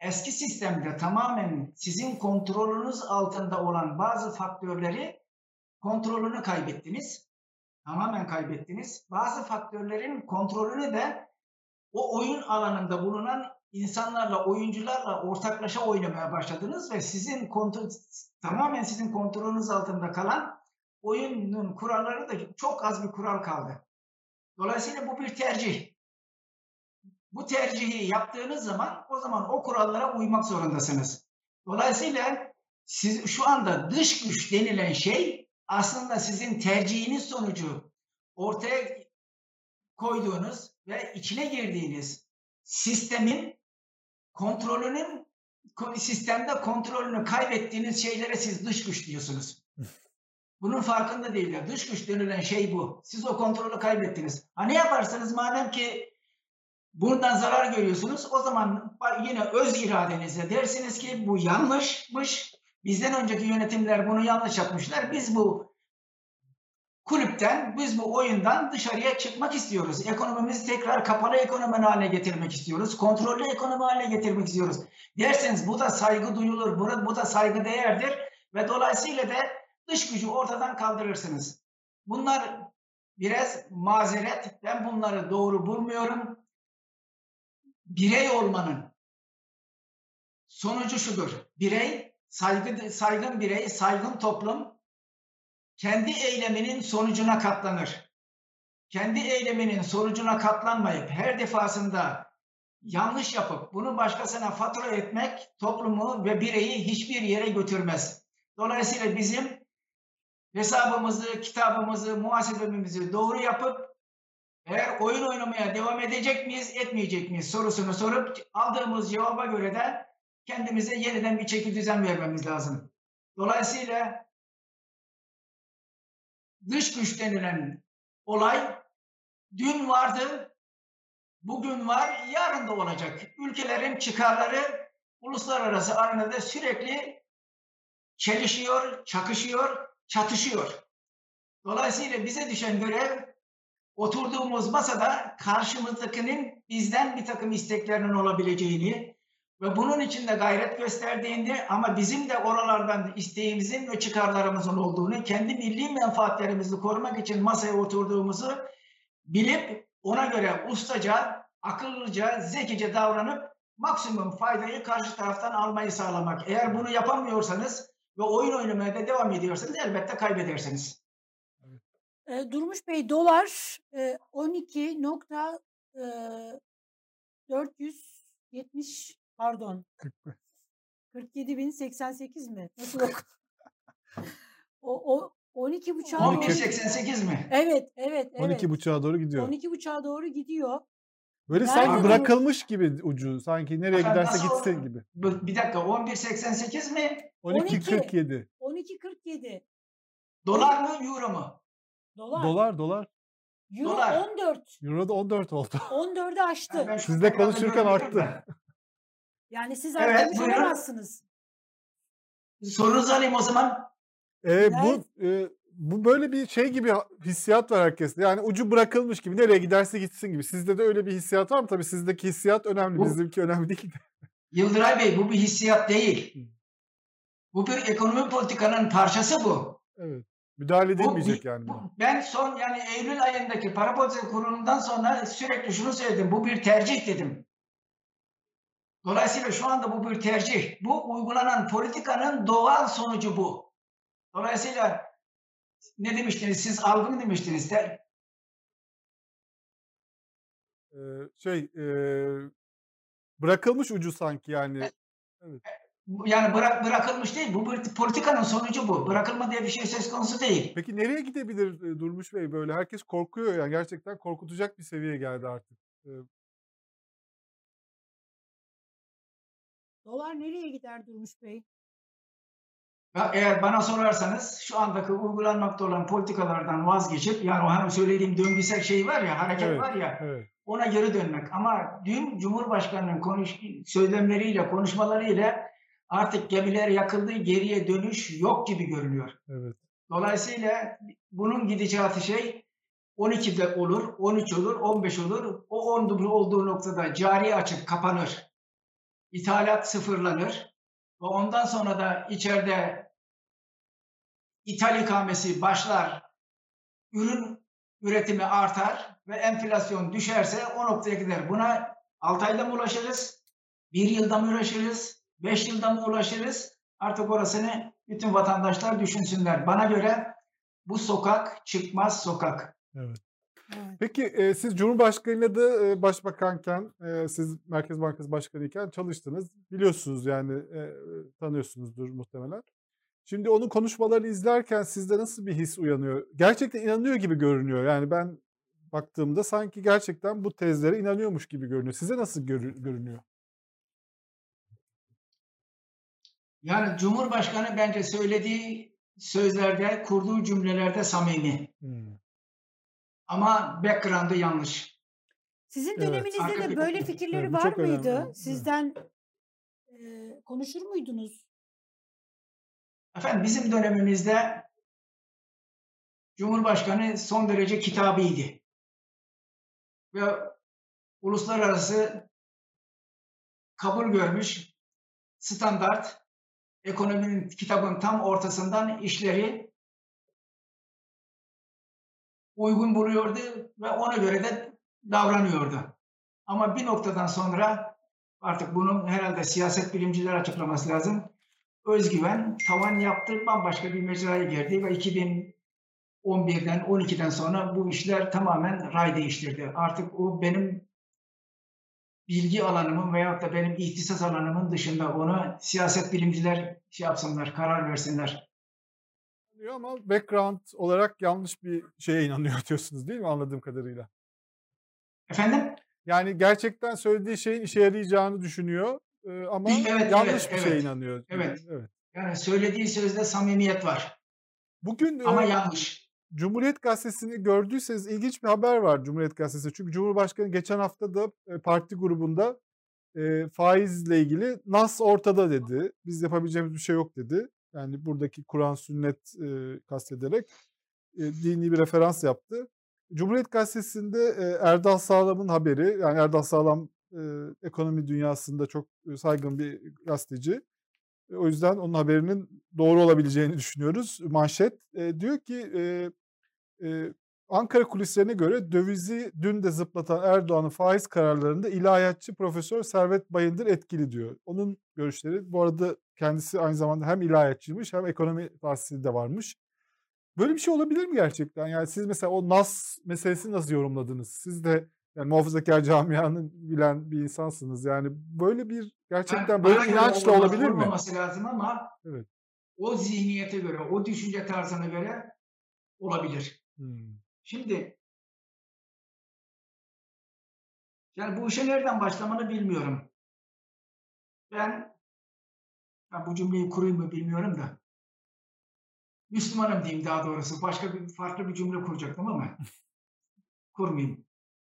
eski sistemde tamamen sizin kontrolünüz altında olan bazı faktörleri kontrolünü kaybettiniz. Tamamen kaybettiniz. Bazı faktörlerin kontrolünü de o oyun alanında bulunan insanlarla, oyuncularla ortaklaşa oynamaya başladınız ve sizin kontrol tamamen sizin kontrolünüz altında kalan oyunun kuralları da çok az bir kural kaldı. Dolayısıyla bu bir tercih. Bu tercihi yaptığınız zaman o zaman o kurallara uymak zorundasınız. Dolayısıyla siz şu anda dış güç denilen şey aslında sizin tercihiniz sonucu ortaya koyduğunuz ve içine girdiğiniz sistemin kontrolünün sistemde kontrolünü kaybettiğiniz şeylere siz dış güç diyorsunuz. Bunun farkında değiller. Dış güç denilen şey bu. Siz o kontrolü kaybettiniz. Ha ne yaparsınız madem ki bundan zarar görüyorsunuz o zaman yine öz iradenizle dersiniz ki bu yanlışmış. Bizden önceki yönetimler bunu yanlış yapmışlar. Biz bu kulüpten, biz bu oyundan dışarıya çıkmak istiyoruz. Ekonomimizi tekrar kapalı ekonomi haline getirmek istiyoruz. Kontrollü ekonomi haline getirmek istiyoruz. Derseniz bu da saygı duyulur, bu, bu da saygı değerdir ve dolayısıyla da dış gücü ortadan kaldırırsınız. Bunlar biraz mazeret. Ben bunları doğru bulmuyorum. Birey olmanın sonucu şudur. Birey, saygı, saygın birey, saygın toplum kendi eyleminin sonucuna katlanır. Kendi eyleminin sonucuna katlanmayıp her defasında yanlış yapıp bunu başkasına fatura etmek toplumu ve bireyi hiçbir yere götürmez. Dolayısıyla bizim hesabımızı, kitabımızı, muhasebemizi doğru yapıp eğer oyun oynamaya devam edecek miyiz, etmeyecek miyiz sorusunu sorup aldığımız cevaba göre de kendimize yeniden bir çeki düzen vermemiz lazım. Dolayısıyla dış güç denilen olay dün vardı, bugün var, yarın da olacak. Ülkelerin çıkarları uluslararası arenada sürekli çelişiyor, çakışıyor, çatışıyor. Dolayısıyla bize düşen görev oturduğumuz masada karşımızdakinin bizden bir takım isteklerinin olabileceğini ve bunun için de gayret gösterdiğini ama bizim de oralardan isteğimizin ve çıkarlarımızın olduğunu, kendi milli menfaatlerimizi korumak için masaya oturduğumuzu bilip ona göre ustaca, akıllıca, zekice davranıp maksimum faydayı karşı taraftan almayı sağlamak. Eğer bunu yapamıyorsanız ve oyun oynamaya da devam ediyorsanız elbette kaybedersiniz. E, Durmuş Bey dolar e, 12 nokta e, 470 pardon 47.088 mi? Nasıl o, o 12 buçuğa doğru. 11.88 mi? Evet, evet, evet. 12 buçuğa doğru gidiyor. 12 buçuğa doğru gidiyor. Böyle Nerede sanki bırakılmış gibi ucu. Sanki nereye Efendim, giderse nasıl gitsin oldu? gibi. Bir dakika 11.88 mi? 12.47. 12.47 Dolar mı euro mu? Dolar. Dolar dolar. Euro Dolar. 14. Euro da 14 oldu. 14'ü aştı. Şu Sizle konuşurken arttı. Yani siz Evet, olamazsınız. Sorunuzu alayım o zaman. Ee, bu e, bu böyle bir şey gibi hissiyat var herkeste. Yani ucu bırakılmış gibi nereye giderse gitsin gibi. Sizde de öyle bir hissiyat var mı? Tabii sizdeki hissiyat önemli. Bu- Bizimki önemli değil de. Yıldıray Bey bu bir hissiyat değil. Bu bir ekonomi politikanın parçası bu. Evet. Müdahale edilmeyecek bu- yani. bu- ben son yani Eylül ayındaki para politika kurulundan sonra sürekli şunu söyledim. Bu bir tercih dedim. Dolayısıyla şu anda bu bir tercih. Bu uygulanan politikanın doğal sonucu bu. Dolayısıyla ne demiştiniz? Siz algı mı demiştiniz? De, Ee, şey e, bırakılmış ucu sanki yani. Yani bırak, bırakılmış değil. Bu bir politikanın sonucu bu. Bırakılma diye bir şey söz konusu değil. Peki nereye gidebilir e, Durmuş Bey böyle? Herkes korkuyor yani gerçekten korkutacak bir seviyeye geldi artık. Dolar nereye gider Durmuş Bey? Ya Eğer bana sorarsanız şu andaki uygulanmakta olan politikalardan vazgeçip yani o hani söylediğim döngüsel şey var ya hareket Evet, var ya Evet. ona geri dönmek. Ama dün Cumhurbaşkanı'nın konuş söylemleriyle konuşmalarıyla artık gemiler yakıldı geriye dönüş yok gibi görünüyor. Evet. Dolayısıyla bunun gidişatı şey 12'de olur, 13 olur, 15 olur. O 10 olduğu noktada cari açık kapanır. İthalat sıfırlanır. Ve ondan sonra da içeride ithal ikamesi başlar. Ürün üretimi artar ve enflasyon düşerse o noktaya gider. Buna 6 ayda mı ulaşırız? 1 yılda mı ulaşırız? 5 yılda mı ulaşırız? Artık orasını bütün vatandaşlar düşünsünler. Bana göre bu sokak çıkmaz sokak. Evet. Peki e, siz Cumhurbaşkanıyla da e, başbakanken, e, siz Merkez Bankası Başkanıyken çalıştınız. Biliyorsunuz yani e, tanıyorsunuzdur muhtemelen. Şimdi onun konuşmalarını izlerken sizde nasıl bir his uyanıyor? Gerçekten inanıyor gibi görünüyor. Yani ben baktığımda sanki gerçekten bu tezlere inanıyormuş gibi görünüyor. Size nasıl gör- görünüyor? Yani Cumhurbaşkanı bence söylediği sözlerde, kurduğu cümlelerde samimi. Hmm. Ama background'ı yanlış. Sizin Evet. döneminizde de böyle fikirleri Evet, var mıydı? önemli. Sizden eee, konuşur muydunuz? Efendim bizim dönemimizde Cumhurbaşkanı son derece kitabiydi. Ve uluslararası kabul görmüş standart ekonominin kitabın tam ortasından işleri uygun buluyordu ve ona göre de davranıyordu. Ama bir noktadan sonra artık bunun herhalde siyaset bilimciler açıklaması lazım. Özgüven tavan yaptı, bambaşka bir mecraya girdi ve 2011'den 12'den sonra bu işler tamamen ray değiştirdi. Artık o benim bilgi alanımın veyahut da benim ihtisas alanımın dışında onu siyaset bilimciler şey yapsınlar, karar versinler. Ama background olarak yanlış bir şeye inanıyor diyorsunuz değil mi anladığım kadarıyla? Efendim? Yani gerçekten söylediği şeyin işe yarayacağını düşünüyor ama evet, yanlış evet, bir evet. şeye inanıyor. Evet. evet. Yani söylediği sözde samimiyet var. Bugün ama e, yanlış. Cumhuriyet Gazetesi'ni gördüyseniz ilginç bir haber var Cumhuriyet Gazetesi. Çünkü Cumhurbaşkanı geçen hafta da parti grubunda e, faizle ilgili nas ortada dedi. Biz yapabileceğimiz bir şey yok dedi. Yani buradaki Kur'an sünnet e, kastederek e, dini bir referans yaptı. Cumhuriyet Gazetesi'nde e, Erdal Sağlam'ın haberi, yani Erdal Sağlam e, ekonomi dünyasında çok saygın bir gazeteci. E, o yüzden onun haberinin doğru olabileceğini düşünüyoruz. Manşet e, diyor ki e, e, Ankara kulislerine göre dövizi dün de zıplatan Erdoğan'ın faiz kararlarında ilahiyatçı Profesör Servet Bayındır etkili diyor. Onun görüşleri bu arada kendisi aynı zamanda hem ilahiyatçıymış hem ekonomi tahsili de varmış. Böyle bir şey olabilir mi gerçekten? Yani siz mesela o NAS meselesini nasıl yorumladınız? Siz de yani muhafazakar camianın bilen bir insansınız. Yani böyle bir gerçekten yani böyle inançla olabilir mi? Lazım ama evet. o zihniyete göre, o düşünce tarzına göre olabilir. Hmm. Şimdi yani bu işe nereden başlamanı bilmiyorum. Ben, ben bu cümleyi kurayım mı bilmiyorum da. Müslümanım diyeyim daha doğrusu. Başka bir farklı bir cümle kuracaktım ama kurmayayım.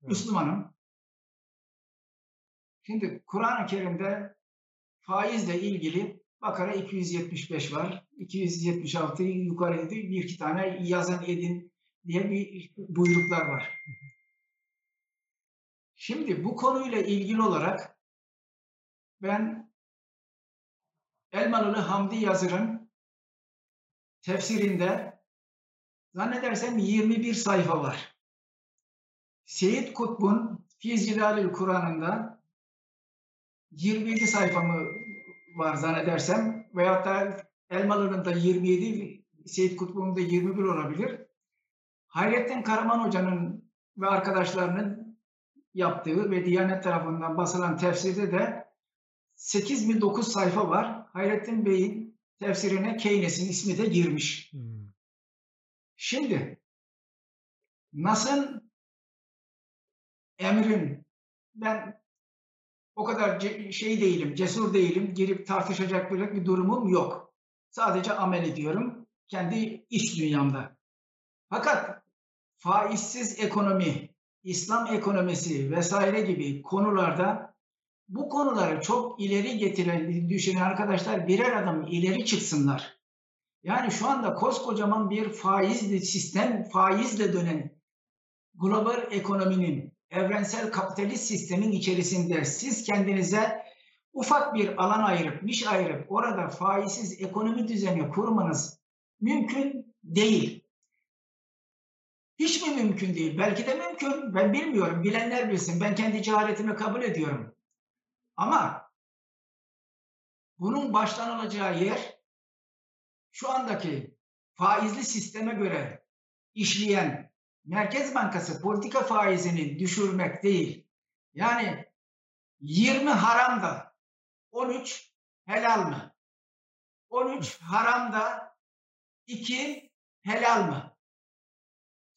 Evet. Müslümanım. Şimdi Kur'an-ı Kerim'de faizle ilgili Bakara 275 var. 276'yı yukarıda bir iki tane yazan edin diye bir buyruklar var. Şimdi bu konuyla ilgili olarak ben Elmalılı Hamdi Yazır'ın tefsirinde zannedersem 21 sayfa var. Seyit Kutb'un Fizcilalil Kur'an'ında 27 sayfa mı var zannedersem veyahut da Elmalı'nın da 27, Seyit Kutbu'nun da 21 olabilir. Hayrettin Karaman Hoca'nın ve arkadaşlarının yaptığı ve Diyanet tarafından basılan tefsirde de 8 mi 9 sayfa var. Hayrettin Bey'in tefsirine Keynes'in ismi de girmiş. Hmm. Şimdi Nas'ın emrin ben o kadar şey değilim, cesur değilim, girip tartışacak böyle bir durumum yok. Sadece amel ediyorum kendi iç dünyamda. Fakat faizsiz ekonomi, İslam ekonomisi vesaire gibi konularda bu konuları çok ileri getiren, düşünen arkadaşlar birer adım ileri çıksınlar. Yani şu anda koskocaman bir faizli sistem, faizle dönen global ekonominin, evrensel kapitalist sistemin içerisinde siz kendinize ufak bir alan ayırıp, niş ayırıp orada faizsiz ekonomi düzeni kurmanız mümkün değil. Hiç mi mümkün değil? Belki de mümkün. Ben bilmiyorum. Bilenler bilsin. Ben kendi cehaletimi kabul ediyorum. Ama bunun başlanılacağı yer şu andaki faizli sisteme göre işleyen Merkez Bankası politika faizini düşürmek değil. Yani 20 haram da 13 helal mı? 13 haram da 2 helal mı?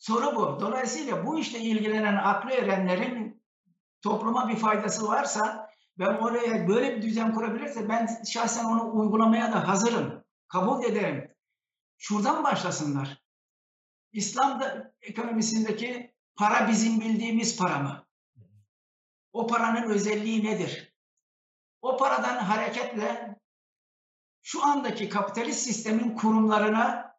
Soru bu. Dolayısıyla bu işle ilgilenen aklı erenlerin topluma bir faydası varsa ben oraya böyle bir düzen kurabilirse ben şahsen onu uygulamaya da hazırım. Kabul ederim. Şuradan başlasınlar. İslam ekonomisindeki para bizim bildiğimiz para mı? O paranın özelliği nedir? O paradan hareketle şu andaki kapitalist sistemin kurumlarına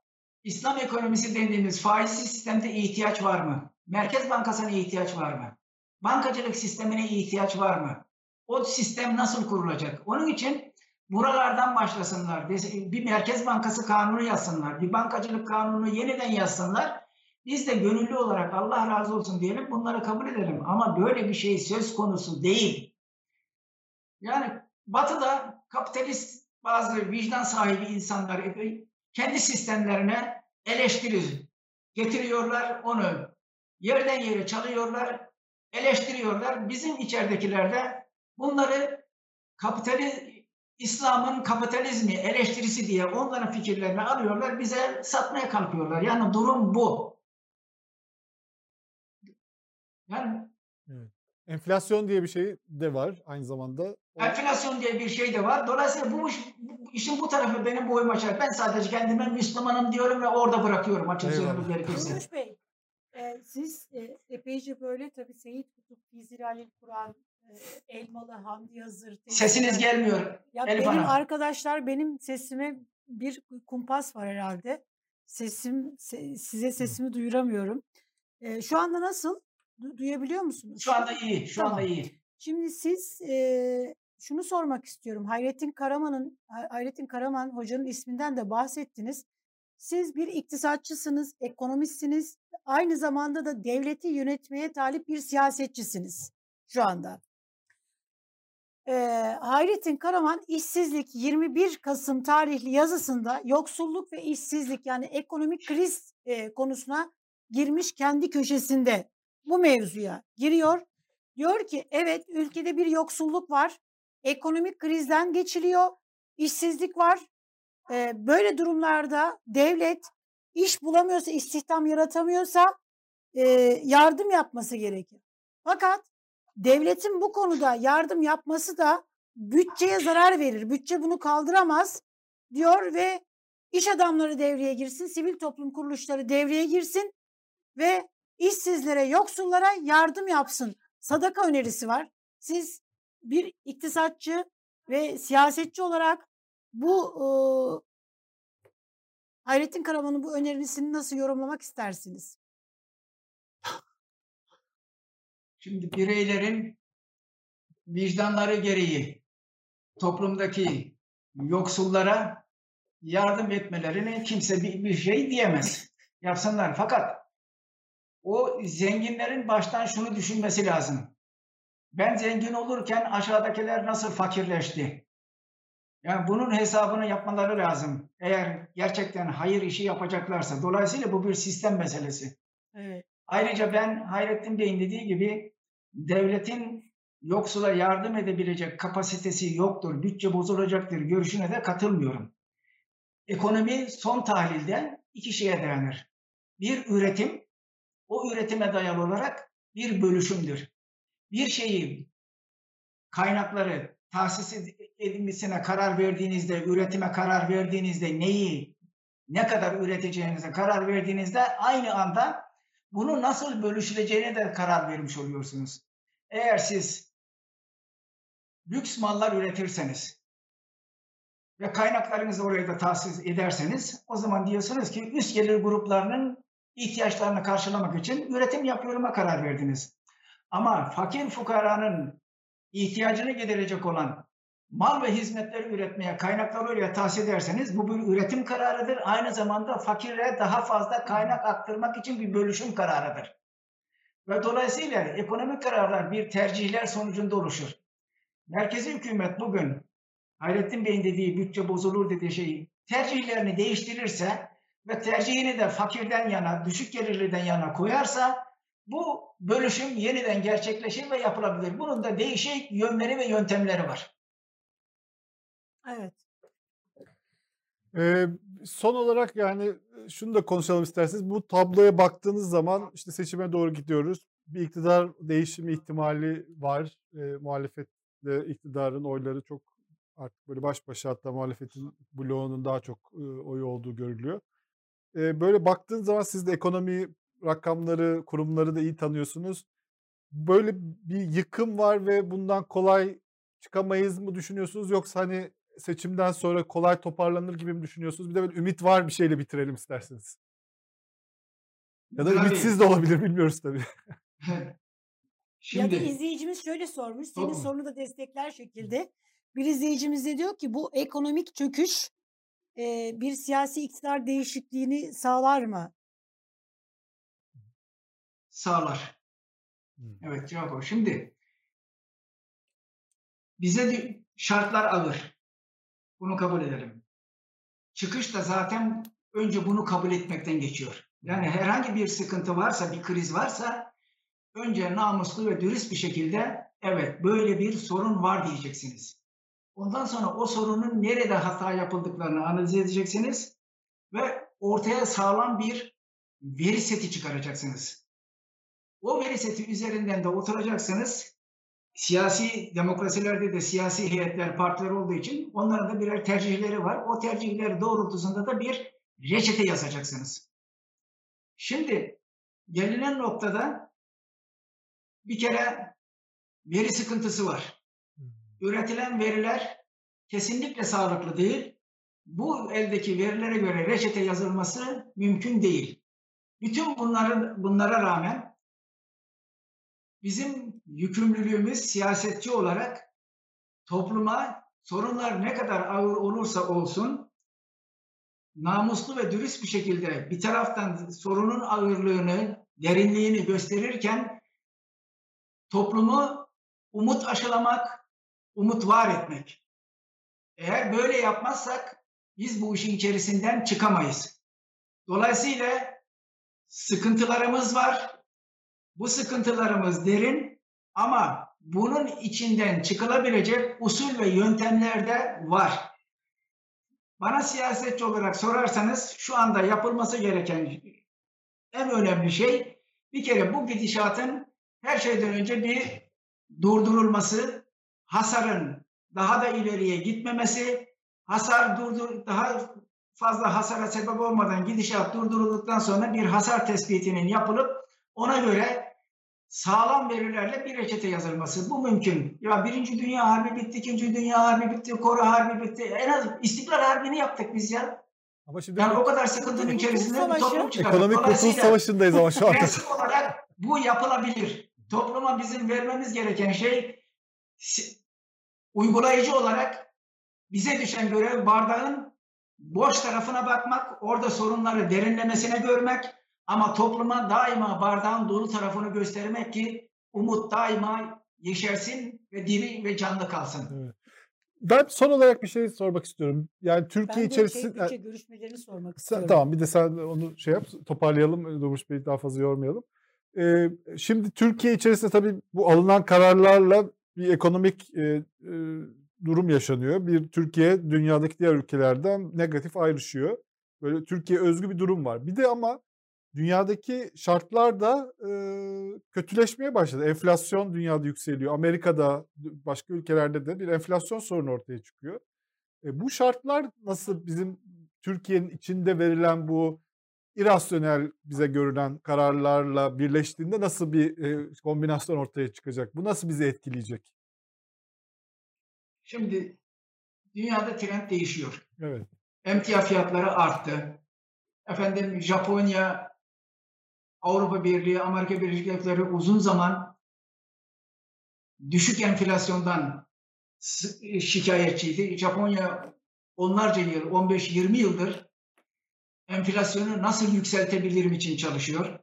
İslam ekonomisi dediğimiz faizsiz sistemde ihtiyaç var mı? Merkez Bankası'na ihtiyaç var mı? Bankacılık sistemine ihtiyaç var mı? O sistem nasıl kurulacak? Onun için buralardan başlasınlar. Bir Merkez Bankası kanunu yazsınlar. Bir bankacılık kanunu yeniden yazsınlar. Biz de gönüllü olarak Allah razı olsun diyelim bunları kabul edelim. Ama böyle bir şey söz konusu değil. Yani Batı'da kapitalist bazı vicdan sahibi insanlar kendi sistemlerine eleştiri getiriyorlar onu. Yerden yere çalıyorlar, eleştiriyorlar. Bizim içeridekilerde bunları kapitali İslam'ın kapitalizmi eleştirisi diye onların fikirlerini alıyorlar, bize satmaya kalkıyorlar. Yani durum bu. Yani. Enflasyon diye bir şey de var aynı zamanda. Enflasyon diye bir şey de var. Dolayısıyla bu, bu işin bu tarafı benim boyum açar. Ben sadece kendime Müslümanım diyorum ve orada bırakıyorum açık söylemek gerekirse. Bey, e, siz e, epeyce böyle tabii Seyit Kutup, Fiziralil Kur'an, e, Elmalı, Hamdi Hazır. Sesiniz gelmiyor. Ya Elif benim Hanım. arkadaşlar benim sesime bir kumpas var herhalde. Sesim se, size sesimi duyuramıyorum. E, şu anda nasıl? Du- duyabiliyor musunuz? Şu anda iyi. Şu tamam. anda iyi. Şimdi siz e, şunu sormak istiyorum. Hayrettin Karaman'ın Hayrettin Karaman hocanın isminden de bahsettiniz. Siz bir iktisatçısınız, ekonomistsiniz. Aynı zamanda da devleti yönetmeye talip bir siyasetçisiniz şu anda. Ee, Hayrettin Karaman işsizlik 21 Kasım tarihli yazısında yoksulluk ve işsizlik yani ekonomik kriz e, konusuna girmiş kendi köşesinde bu mevzuya giriyor. Diyor ki evet ülkede bir yoksulluk var, ekonomik krizden geçiliyor, işsizlik var. Ee, böyle durumlarda devlet iş bulamıyorsa, istihdam yaratamıyorsa e, yardım yapması gerekir. Fakat devletin bu konuda yardım yapması da bütçeye zarar verir. Bütçe bunu kaldıramaz diyor ve iş adamları devreye girsin, sivil toplum kuruluşları devreye girsin ve işsizlere, yoksullara yardım yapsın. Sadaka önerisi var. Siz bir iktisatçı ve siyasetçi olarak bu e, Hayrettin Karaman'ın bu önerisini nasıl yorumlamak istersiniz? Şimdi bireylerin vicdanları gereği toplumdaki yoksullara yardım etmelerine kimse bir, bir şey diyemez. Yapsınlar. Fakat o zenginlerin baştan şunu düşünmesi lazım. Ben zengin olurken aşağıdakiler nasıl fakirleşti? Yani bunun hesabını yapmaları lazım. Eğer gerçekten hayır işi yapacaklarsa. Dolayısıyla bu bir sistem meselesi. Evet. Ayrıca ben Hayrettin Bey'in dediği gibi devletin yoksula yardım edebilecek kapasitesi yoktur, bütçe bozulacaktır görüşüne de katılmıyorum. Ekonomi son tahlilde iki şeye dayanır. Bir üretim, o üretime dayalı olarak bir bölüşümdür. Bir şeyi, kaynakları tahsis edilmesine karar verdiğinizde, üretime karar verdiğinizde neyi, ne kadar üreteceğinize karar verdiğinizde aynı anda bunu nasıl bölüşüleceğine de karar vermiş oluyorsunuz. Eğer siz lüks mallar üretirseniz, ve kaynaklarınızı oraya da tahsis ederseniz o zaman diyorsunuz ki üst gelir gruplarının ihtiyaçlarını karşılamak için üretim yapıyoruma karar verdiniz. Ama fakir fukaranın ihtiyacını giderecek olan mal ve hizmetler üretmeye kaynakları oraya tahsis ederseniz bu bir üretim kararıdır. Aynı zamanda fakire daha fazla kaynak aktarmak için bir bölüşüm kararıdır. Ve dolayısıyla ekonomik kararlar bir tercihler sonucunda oluşur. Merkezi hükümet bugün Hayrettin Bey'in dediği bütçe bozulur dediği şeyi tercihlerini değiştirirse ve tercihini de fakirden yana, düşük gelirliden yana koyarsa bu bölüşüm yeniden gerçekleşir ve yapılabilir. Bunun da değişik yönleri ve yöntemleri var. Evet. Ee, son olarak yani şunu da konuşalım isterseniz. Bu tabloya baktığınız zaman işte seçime doğru gidiyoruz. Bir iktidar değişimi ihtimali var. E, muhalefetle iktidarın oyları çok artık böyle baş başa hatta muhalefetin bloğunun daha çok e, oyu olduğu görülüyor. E, böyle baktığın zaman siz de ekonomi rakamları, kurumları da iyi tanıyorsunuz. Böyle bir yıkım var ve bundan kolay çıkamayız mı düşünüyorsunuz yoksa hani seçimden sonra kolay toparlanır gibi mi düşünüyorsunuz? Bir de böyle ümit var bir şeyle bitirelim isterseniz. Ya da Tabii. ümitsiz de olabilir bilmiyoruz tabii. Ya da Şimdi izleyicimiz şöyle sormuş. Senin sorunu da destekler şekilde. Bir izleyicimiz de diyor ki bu ekonomik çöküş e, bir siyasi iktidar değişikliğini sağlar mı? sağlar. Evet cevap o. Şimdi bize şartlar ağır. Bunu kabul edelim. Çıkış da zaten önce bunu kabul etmekten geçiyor. Yani herhangi bir sıkıntı varsa, bir kriz varsa önce namuslu ve dürüst bir şekilde evet böyle bir sorun var diyeceksiniz. Ondan sonra o sorunun nerede hata yapıldıklarını analiz edeceksiniz ve ortaya sağlam bir veri seti çıkaracaksınız. O veri seti üzerinden de oturacaksınız. Siyasi demokrasilerde de siyasi heyetler, partiler olduğu için onların da birer tercihleri var. O tercihler doğrultusunda da bir reçete yazacaksınız. Şimdi gelinen noktada bir kere veri sıkıntısı var. Üretilen veriler kesinlikle sağlıklı değil. Bu eldeki verilere göre reçete yazılması mümkün değil. Bütün bunların bunlara rağmen bizim yükümlülüğümüz siyasetçi olarak topluma sorunlar ne kadar ağır olursa olsun namuslu ve dürüst bir şekilde bir taraftan sorunun ağırlığını, derinliğini gösterirken toplumu umut aşılamak, umut var etmek. Eğer böyle yapmazsak biz bu işin içerisinden çıkamayız. Dolayısıyla sıkıntılarımız var. Bu sıkıntılarımız derin ama bunun içinden çıkılabilecek usul ve yöntemler de var. Bana siyasetçi olarak sorarsanız şu anda yapılması gereken en önemli şey bir kere bu gidişatın her şeyden önce bir durdurulması, hasarın daha da ileriye gitmemesi, hasar durdur daha fazla hasara sebep olmadan gidişat durdurulduktan sonra bir hasar tespitinin yapılıp ona göre sağlam verilerle bir reçete yazılması. Bu mümkün. Ya birinci dünya harbi bitti, ikinci dünya harbi bitti, Kore harbi bitti. En az İstiklal Harbi'ni yaptık biz ya. Ama şimdi Yani o kadar sıkıntının içerisinde bir toplum çıkardık. ekonomik kurtuluş savaşındayız ama şu anda. prensip olarak bu yapılabilir. Topluma bizim vermemiz gereken şey uygulayıcı olarak bize düşen görev bardağın boş tarafına bakmak, orada sorunları derinlemesine görmek ama topluma daima bardağın dolu tarafını göstermek ki umut daima yeşersin ve diri ve canlı kalsın. Ben son olarak bir şey sormak istiyorum. Yani Türkiye Ben de içerisinde... şey, bütçe görüşmelerini sormak Sen- istiyorum. tamam bir de sen onu şey yap toparlayalım Durmuş Bey'i daha fazla yormayalım. Ee, şimdi Türkiye içerisinde tabii bu alınan kararlarla bir ekonomik e, e, durum yaşanıyor. Bir Türkiye dünyadaki diğer ülkelerden negatif ayrışıyor. Böyle Türkiye özgü bir durum var. Bir de ama dünyadaki şartlar da e, kötüleşmeye başladı. Enflasyon dünyada yükseliyor. Amerika'da başka ülkelerde de bir enflasyon sorunu ortaya çıkıyor. E, bu şartlar nasıl bizim Türkiye'nin içinde verilen bu irasyonel bize görünen kararlarla birleştiğinde nasıl bir e, kombinasyon ortaya çıkacak? Bu nasıl bizi etkileyecek? Şimdi dünyada trend değişiyor. Evet. Emtia fiyatları arttı. Efendim Japonya, Avrupa Birliği, Amerika Birleşik Devletleri uzun zaman düşük enflasyondan şikayetçiydi. Japonya onlarca yıl, 15-20 yıldır enflasyonu nasıl yükseltebilirim için çalışıyor.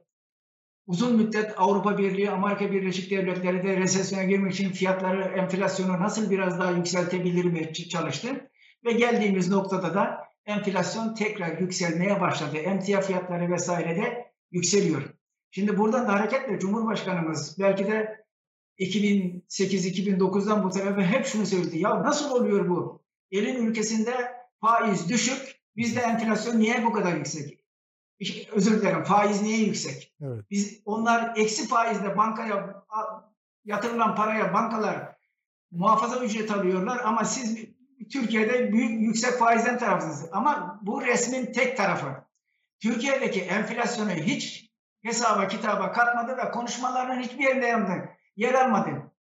Uzun müddet Avrupa Birliği, Amerika Birleşik Devletleri de resesyona girmek için fiyatları, enflasyonu nasıl biraz daha yükseltebilirim için çalıştı. Ve geldiğimiz noktada da enflasyon tekrar yükselmeye başladı. Emtia fiyatları vesaire de yükseliyor. Şimdi buradan da hareketle Cumhurbaşkanımız belki de 2008-2009'dan bu tarafa hep şunu söyledi. Ya nasıl oluyor bu? Elin ülkesinde faiz düşük, bizde enflasyon niye bu kadar yüksek? Özür dilerim, faiz niye yüksek? Evet. Biz onlar eksi faizle bankaya yatırılan paraya bankalar muhafaza ücret alıyorlar ama siz Türkiye'de büyük yüksek faizden tarafsınız. Ama bu resmin tek tarafı. Türkiye'deki enflasyonu hiç hesaba kitaba katmadı ve konuşmalarının hiçbir yerinde yandı, yer almadı.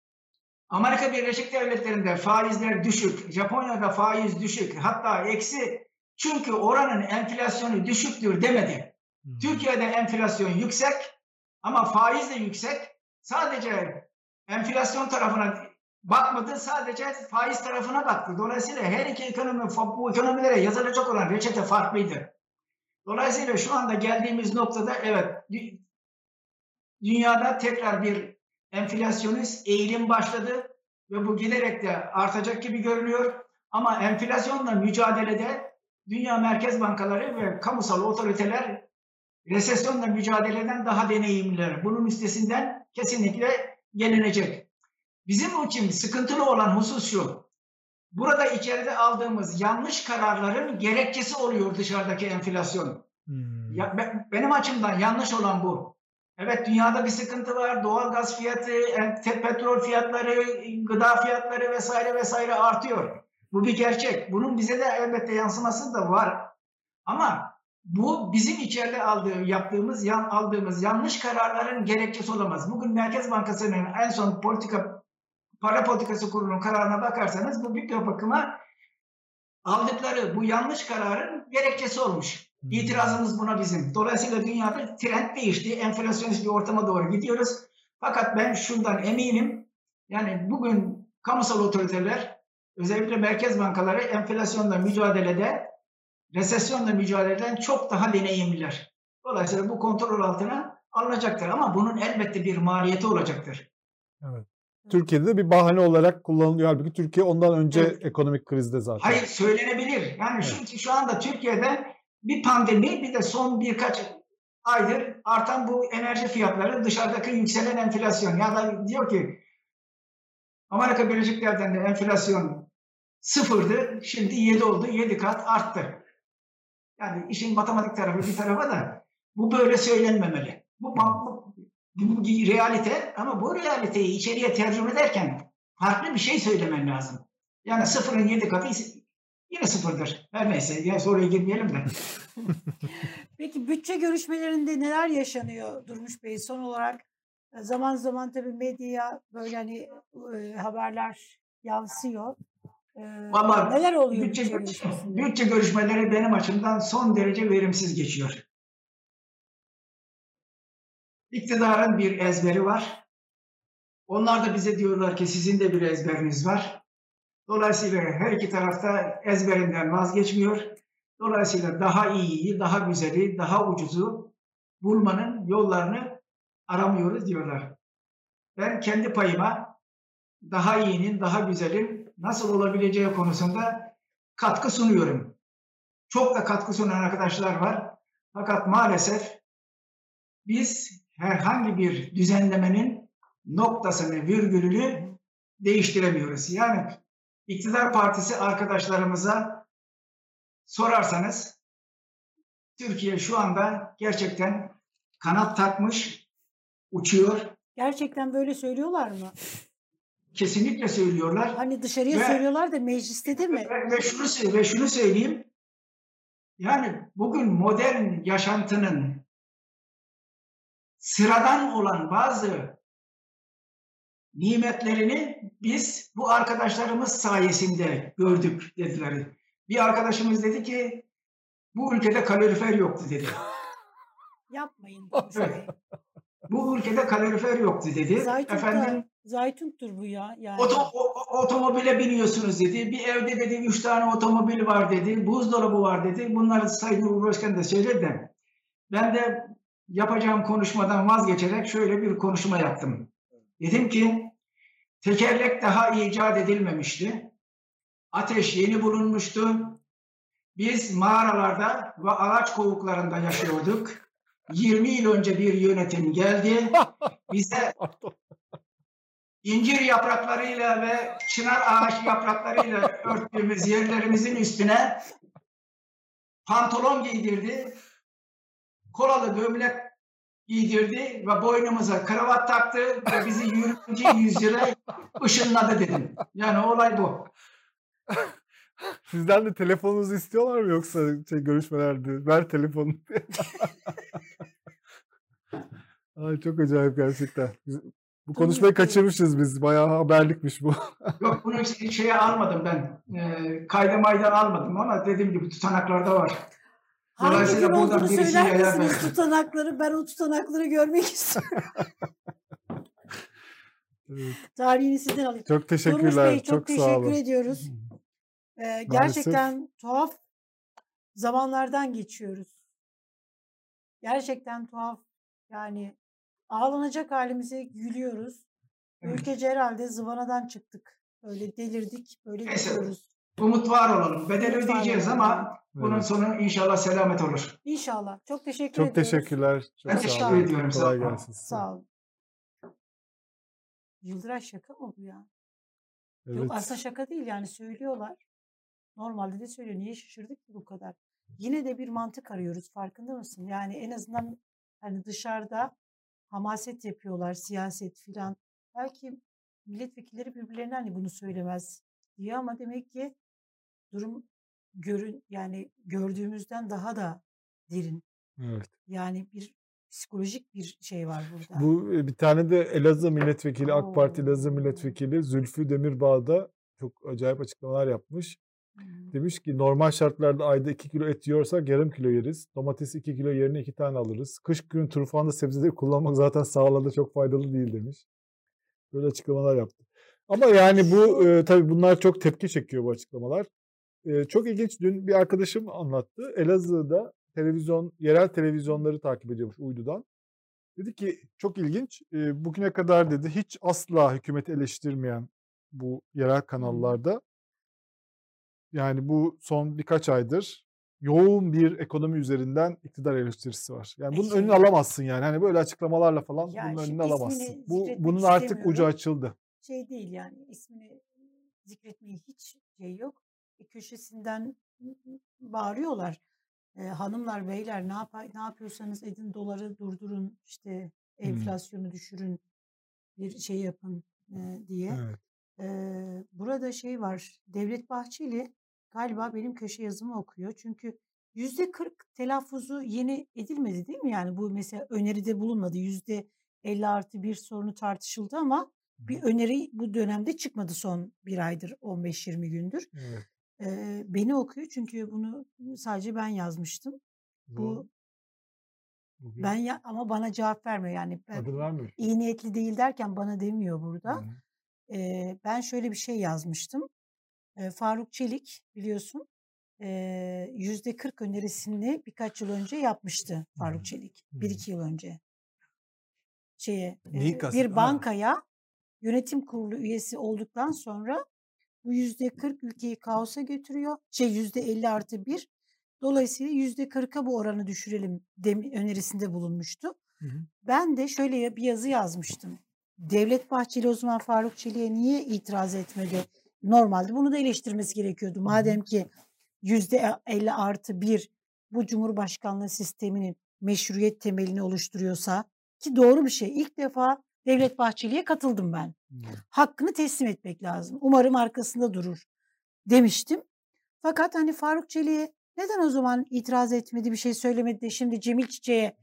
Amerika Birleşik Devletleri'nde faizler düşük, Japonya'da faiz düşük, hatta eksi çünkü oranın enflasyonu düşüktür demedi. Hmm. Türkiye'de enflasyon yüksek ama faiz de yüksek. Sadece enflasyon tarafına bakmadı, sadece faiz tarafına baktı. Dolayısıyla her iki ekonomi, bu ekonomilere yazılacak olan reçete farklıydı. Dolayısıyla şu anda geldiğimiz noktada evet dünyada tekrar bir enflasyonist eğilim başladı ve bu giderek de artacak gibi görünüyor. Ama enflasyonla mücadelede dünya merkez bankaları ve kamusal otoriteler resesyonla mücadeleden daha deneyimliler. Bunun üstesinden kesinlikle gelinecek. Bizim için sıkıntılı olan husus şu. Burada içeride aldığımız yanlış kararların gerekçesi oluyor dışarıdaki enflasyon. Hmm. Ya, be, benim açımdan yanlış olan bu. Evet dünyada bir sıkıntı var. Doğal gaz fiyatı, petrol fiyatları, gıda fiyatları vesaire vesaire artıyor. Bu bir gerçek. Bunun bize de elbette yansıması da var. Ama bu bizim içeride aldığı, yaptığımız, yan, aldığımız yanlış kararların gerekçesi olamaz. Bugün Merkez Bankası'nın en son politika para politikası kurulunun kararına bakarsanız bu bir bakıma aldıkları bu yanlış kararın gerekçesi olmuş. Hmm. İtirazımız buna bizim. Dolayısıyla dünyada trend değişti. Enflasyonist bir ortama doğru gidiyoruz. Fakat ben şundan eminim. Yani bugün kamusal otoriteler özellikle merkez bankaları enflasyonla mücadelede resesyonla mücadeleden çok daha deneyimliler. Dolayısıyla bu kontrol altına alınacaktır ama bunun elbette bir maliyeti olacaktır. Evet. Türkiye'de de bir bahane olarak kullanılıyor. Halbuki Türkiye ondan önce evet. ekonomik krizde zaten. Hayır söylenebilir. Yani evet. şu, şu anda Türkiye'de bir pandemi bir de son birkaç aydır artan bu enerji fiyatları dışarıdaki yükselen enflasyon. Ya da diyor ki Amerika Birleşik Devletleri'nde enflasyon sıfırdı. Şimdi 7 oldu. 7 kat arttı. Yani işin matematik tarafı bir tarafa da bu böyle söylenmemeli. Bu, bu, bu realite ama bu realiteyi içeriye tercüme ederken farklı bir şey söylemen lazım. Yani sıfırın 7 katı yine sıfırdır. Her neyse ya soruya girmeyelim de. Peki bütçe görüşmelerinde neler yaşanıyor Durmuş Bey? Son olarak e, zaman zaman tabii medyaya böyle hani e, haberler yansıyor. E, Ama neler oluyor bütçe? Bütçe görüşmeleri benim açımdan son derece verimsiz geçiyor. İktidarın bir ezberi var. Onlar da bize diyorlar ki sizin de bir ezberiniz var. Dolayısıyla her iki tarafta ezberinden vazgeçmiyor. Dolayısıyla daha iyiyi, daha güzeli, daha ucuzu bulmanın yollarını aramıyoruz diyorlar. Ben kendi payıma daha iyinin, daha güzelin nasıl olabileceği konusunda katkı sunuyorum. Çok da katkı sunan arkadaşlar var. Fakat maalesef biz herhangi bir düzenlemenin noktasını, virgülünü değiştiremiyoruz. Yani iktidar partisi arkadaşlarımıza sorarsanız Türkiye şu anda gerçekten kanat takmış, uçuyor. Gerçekten böyle söylüyorlar mı? Kesinlikle söylüyorlar. Hani dışarıya ve, söylüyorlar da mecliste değil mi? Ve, ve, şunu, ve şunu söyleyeyim. Yani bugün modern yaşantının sıradan olan bazı nimetlerini biz bu arkadaşlarımız sayesinde gördük dediler. Bir arkadaşımız dedi ki bu ülkede kalorifer yoktu dedi. Yapmayın. Evet. Bu ülkede kalorifer yoktu dedi. Zaytun Efendim Zaytun'dur bu ya. Yani. oto, o- otomobile biniyorsunuz dedi. Bir evde dedi üç tane otomobil var dedi. Buzdolabı var dedi. Bunları Sayın Cumhurbaşkanı da söyledi. Ben de yapacağım konuşmadan vazgeçerek şöyle bir konuşma yaptım. Dedim ki tekerlek daha icat edilmemişti. Ateş yeni bulunmuştu. Biz mağaralarda ve ağaç kovuklarında yaşıyorduk. 20 yıl önce bir yönetim geldi. Bize incir yapraklarıyla ve çınar ağaç yapraklarıyla örttüğümüz yerlerimizin üstüne pantolon giydirdi. Kolalı gömlek giydirdi ve boynumuza kravat taktı ve bizi 20. yüzyıla ışınladı dedim. Yani olay bu. Sizden de telefonunuzu istiyorlar mı yoksa şey, görüşmelerde? Ver telefonu. Ay çok acayip gerçekten. Bu konuşmayı kaçırmışız biz. Bayağı haberlikmiş bu. Yok bunu şey- şeye almadım ben. E, kayda maydan almadım ama dediğim gibi tutanaklarda var. Hangi gün buradan olduğunu söyler misiniz tutanakları? Ben o tutanakları görmek istiyorum. Evet. Tarihini sizden alayım. Çok teşekkürler. Bey çok, çok sağ teşekkür olun. ediyoruz. Ee, gerçekten tuhaf zamanlardan geçiyoruz. Gerçekten tuhaf. Yani ağlanacak halimize gülüyoruz. Ülkece herhalde zıvanadan çıktık. Böyle delirdik. Böyle gidiyoruz. Umut var olalım. Bedel Umut ödeyeceğiz ama bunun Evet. sonu inşallah selamet olur. İnşallah. Çok teşekkür Çok ediyoruz. teşekkürler. Çok Ben teşekkür ediyorum, sağ Kolay olun. Sağ olun. Yıldıray şaka mı bu ya? Evet. Yok aslında şaka değil yani söylüyorlar. Normalde de söylüyor. Niye şaşırdık ki bu kadar? Yine de bir mantık arıyoruz farkında mısın? Yani en azından hani dışarıda hamaset yapıyorlar, siyaset filan. Belki milletvekilleri birbirlerine hani bunu söylemez diye ama demek ki durum görün yani gördüğümüzden daha da derin. Evet. Yani bir psikolojik bir şey var burada. Bu e, bir tane de Elazığ milletvekili, AK Parti Elazığ milletvekili Zülfü Demirbağ da çok acayip açıklamalar yapmış. Demiş ki normal şartlarda ayda 2 kilo et yiyorsak yarım kilo yeriz. Domates 2 kilo yerine 2 tane alırız. Kış günü turfanda sebzeleri kullanmak zaten sağlığa çok faydalı değil demiş. Böyle açıklamalar yaptı. Ama yani bu e, tabii bunlar çok tepki çekiyor bu açıklamalar. E, çok ilginç dün bir arkadaşım anlattı. Elazığ'da televizyon, yerel televizyonları takip ediyormuş uydudan. Dedi ki çok ilginç. e, bugüne kadar dedi hiç asla hükümeti eleştirmeyen bu yerel kanallarda yani bu son birkaç aydır yoğun bir ekonomi üzerinden iktidar eleştirisi var. Yani bunun önünü alamazsın yani. Hani böyle açıklamalarla falan Ya bunun önünü alamazsın. Bu bunun artık ucu açıldı. şey değil yani ismini zikretmeye hiç şey yok. Bir köşesinden bağırıyorlar. E, hanımlar beyler ne yap ne yapıyorsanız edin doları durdurun işte enflasyonu düşürün bir şey yapın e, diye. Evet. E, burada şey var. Devlet Bahçeli galiba benim köşe yazımı okuyor. Çünkü yüzde 40 telaffuzu yeni edilmedi değil mi? Yani bu mesela öneride bulunmadı. Yüzde 50 artı bir sorunu tartışıldı ama bir öneri bu dönemde çıkmadı son bir aydır 15-20 gündür. Evet. Ee, beni okuyor çünkü bunu sadece ben yazmıştım. Bu Bugün ben ya, ama bana cevap vermiyor yani ben adını vermiyor. iyi niyetli değil derken bana demiyor burada. Hı. Ee, ben şöyle bir şey yazmıştım. Faruk Çelik biliyorsun yüzde 40 önerisini birkaç yıl önce yapmıştı. Faruk Çelik. Bir iki yıl önce. Şeye Neyi bir Ha. bankaya yönetim kurulu üyesi olduktan sonra bu yüzde 40 ülkeyi kaosa götürüyor. Şey yüzde 50 artı bir. Dolayısıyla yüzde 40'a bu oranı düşürelim dem- önerisinde bulunmuştu. Hı hı. Ben de şöyle bir yazı yazmıştım. Devlet Bahçeli o zaman Faruk Çelik'e niye itiraz etmedi? Normalde bunu da eleştirmesi gerekiyordu. Madem ki yüzde 50 artı bir bu Cumhurbaşkanlığı sisteminin meşruiyet temelini oluşturuyorsa ki doğru bir şey. İlk defa Devlet Bahçeli'ye katıldım ben. Hakkını teslim etmek lazım. Umarım arkasında durur demiştim. Fakat hani Faruk Çelik'e neden o zaman itiraz etmedi, bir şey söylemedi de şimdi Cemil Çiçek'e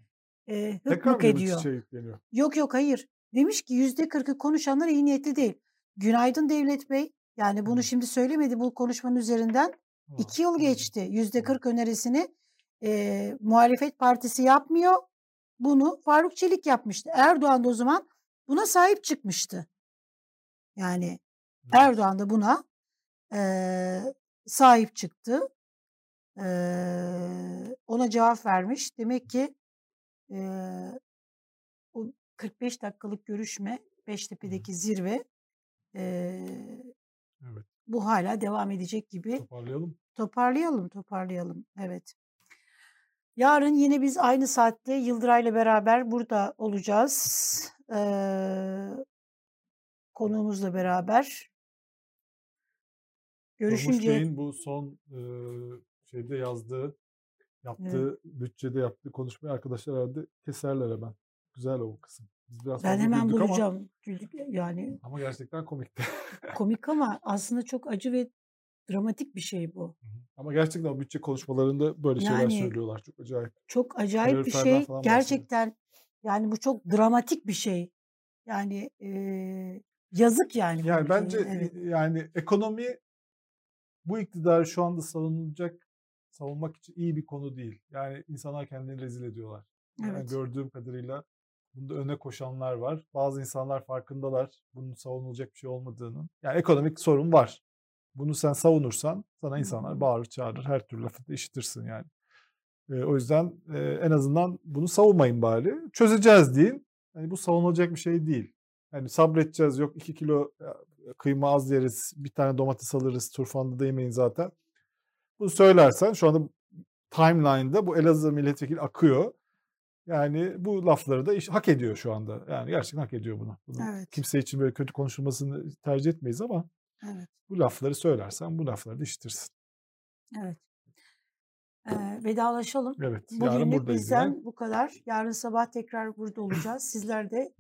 e, hıkmık ediyor. Yok yok hayır. Demiş ki yüzde kırkı konuşanlar iyi niyetli değil. Günaydın Devlet Bey. Yani bunu şimdi söylemedi bu konuşmanın üzerinden. İki yıl geçti. Yüzde kırk önerisini e, muhalefet partisi yapmıyor. Bunu Faruk Çelik yapmıştı. Erdoğan da o zaman buna sahip çıkmıştı. Yani. Erdoğan da buna eee, sahip çıktı. Eee, ona cevap vermiş. Demek ki eee, o 45 dakikalık görüşme. Beştepe'deki zirve eee, Evet. bu hala devam edecek gibi. Toparlayalım. Toparlayalım, toparlayalım. Evet. Yarın yine biz aynı saatte Yıldıray'la beraber burada olacağız. Eee konuğumuzla beraber. Görüşünce Bey'in bu son e, şeyde yazdığı, evet. yaptığı, bütçede yaptığı konuşmayı arkadaşlar herhalde keserler hemen. Güzel o kısım. Biz biraz Ben hemen güldük ama bulacağım. Güldük yani ama gerçekten komikti. komik ama aslında çok acı ve dramatik bir şey bu. Ama gerçekten o bütçe konuşmalarında böyle şeyler Yani söylüyorlar. Çok acayip. çok acayip bir şey. bahsediyor. Gerçekten yani bu çok dramatik bir şey. Yani eee, yazık yani Yani ülkeye. bence Evet. yani ekonomi bu iktidarı şu anda savunulacak, savunmak için iyi bir konu değil. Yani insanlar kendini rezil ediyorlar. Yani Evet. gördüğüm kadarıyla bunda öne koşanlar var. Bazı insanlar farkındalar bunun savunulacak bir şey olmadığının. Yani ekonomik sorun var. Bunu sen savunursan sana insanlar bağırır çağırır. Her türlü lafı da işitirsin yani. Ee, o yüzden e, en azından bunu savunmayın bari. Çözeceğiz deyin. Yani bu savunulacak bir şey değil. Yani sabredeceğiz. Yok 2 kilo e, kıyma az yeriz. Bir tane domates alırız. Turfanda da yemeyin zaten. Bunu söylersen şu anda timeline'da bu Elazığ milletvekili akıyor. Yani bu lafları da iş, hak ediyor şu anda. Yani gerçekten hak ediyor bunu. bunu. Evet. Kimse için böyle kötü konuşulmasını tercih etmeyiz ama Evet. bu lafları söylersen bu lafları da işitirsin. Evet. Eee, vedalaşalım. Evet. Bugünlük bizden bu kadar. Yarın sabah tekrar burada olacağız. Sizler de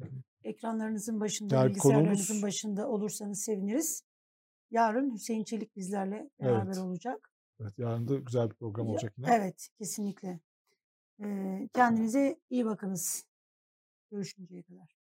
ekranlarınızın başında, Yani bilgisayarlarınızın konuğumuz başında olursanız seviniriz. Yarın Hüseyin Çelik bizlerle beraber evet. olacak. Evet yarın da güzel bir program olacak yine. Evet, kesinlikle. Kendinize iyi bakınız. Görüşünceye kadar.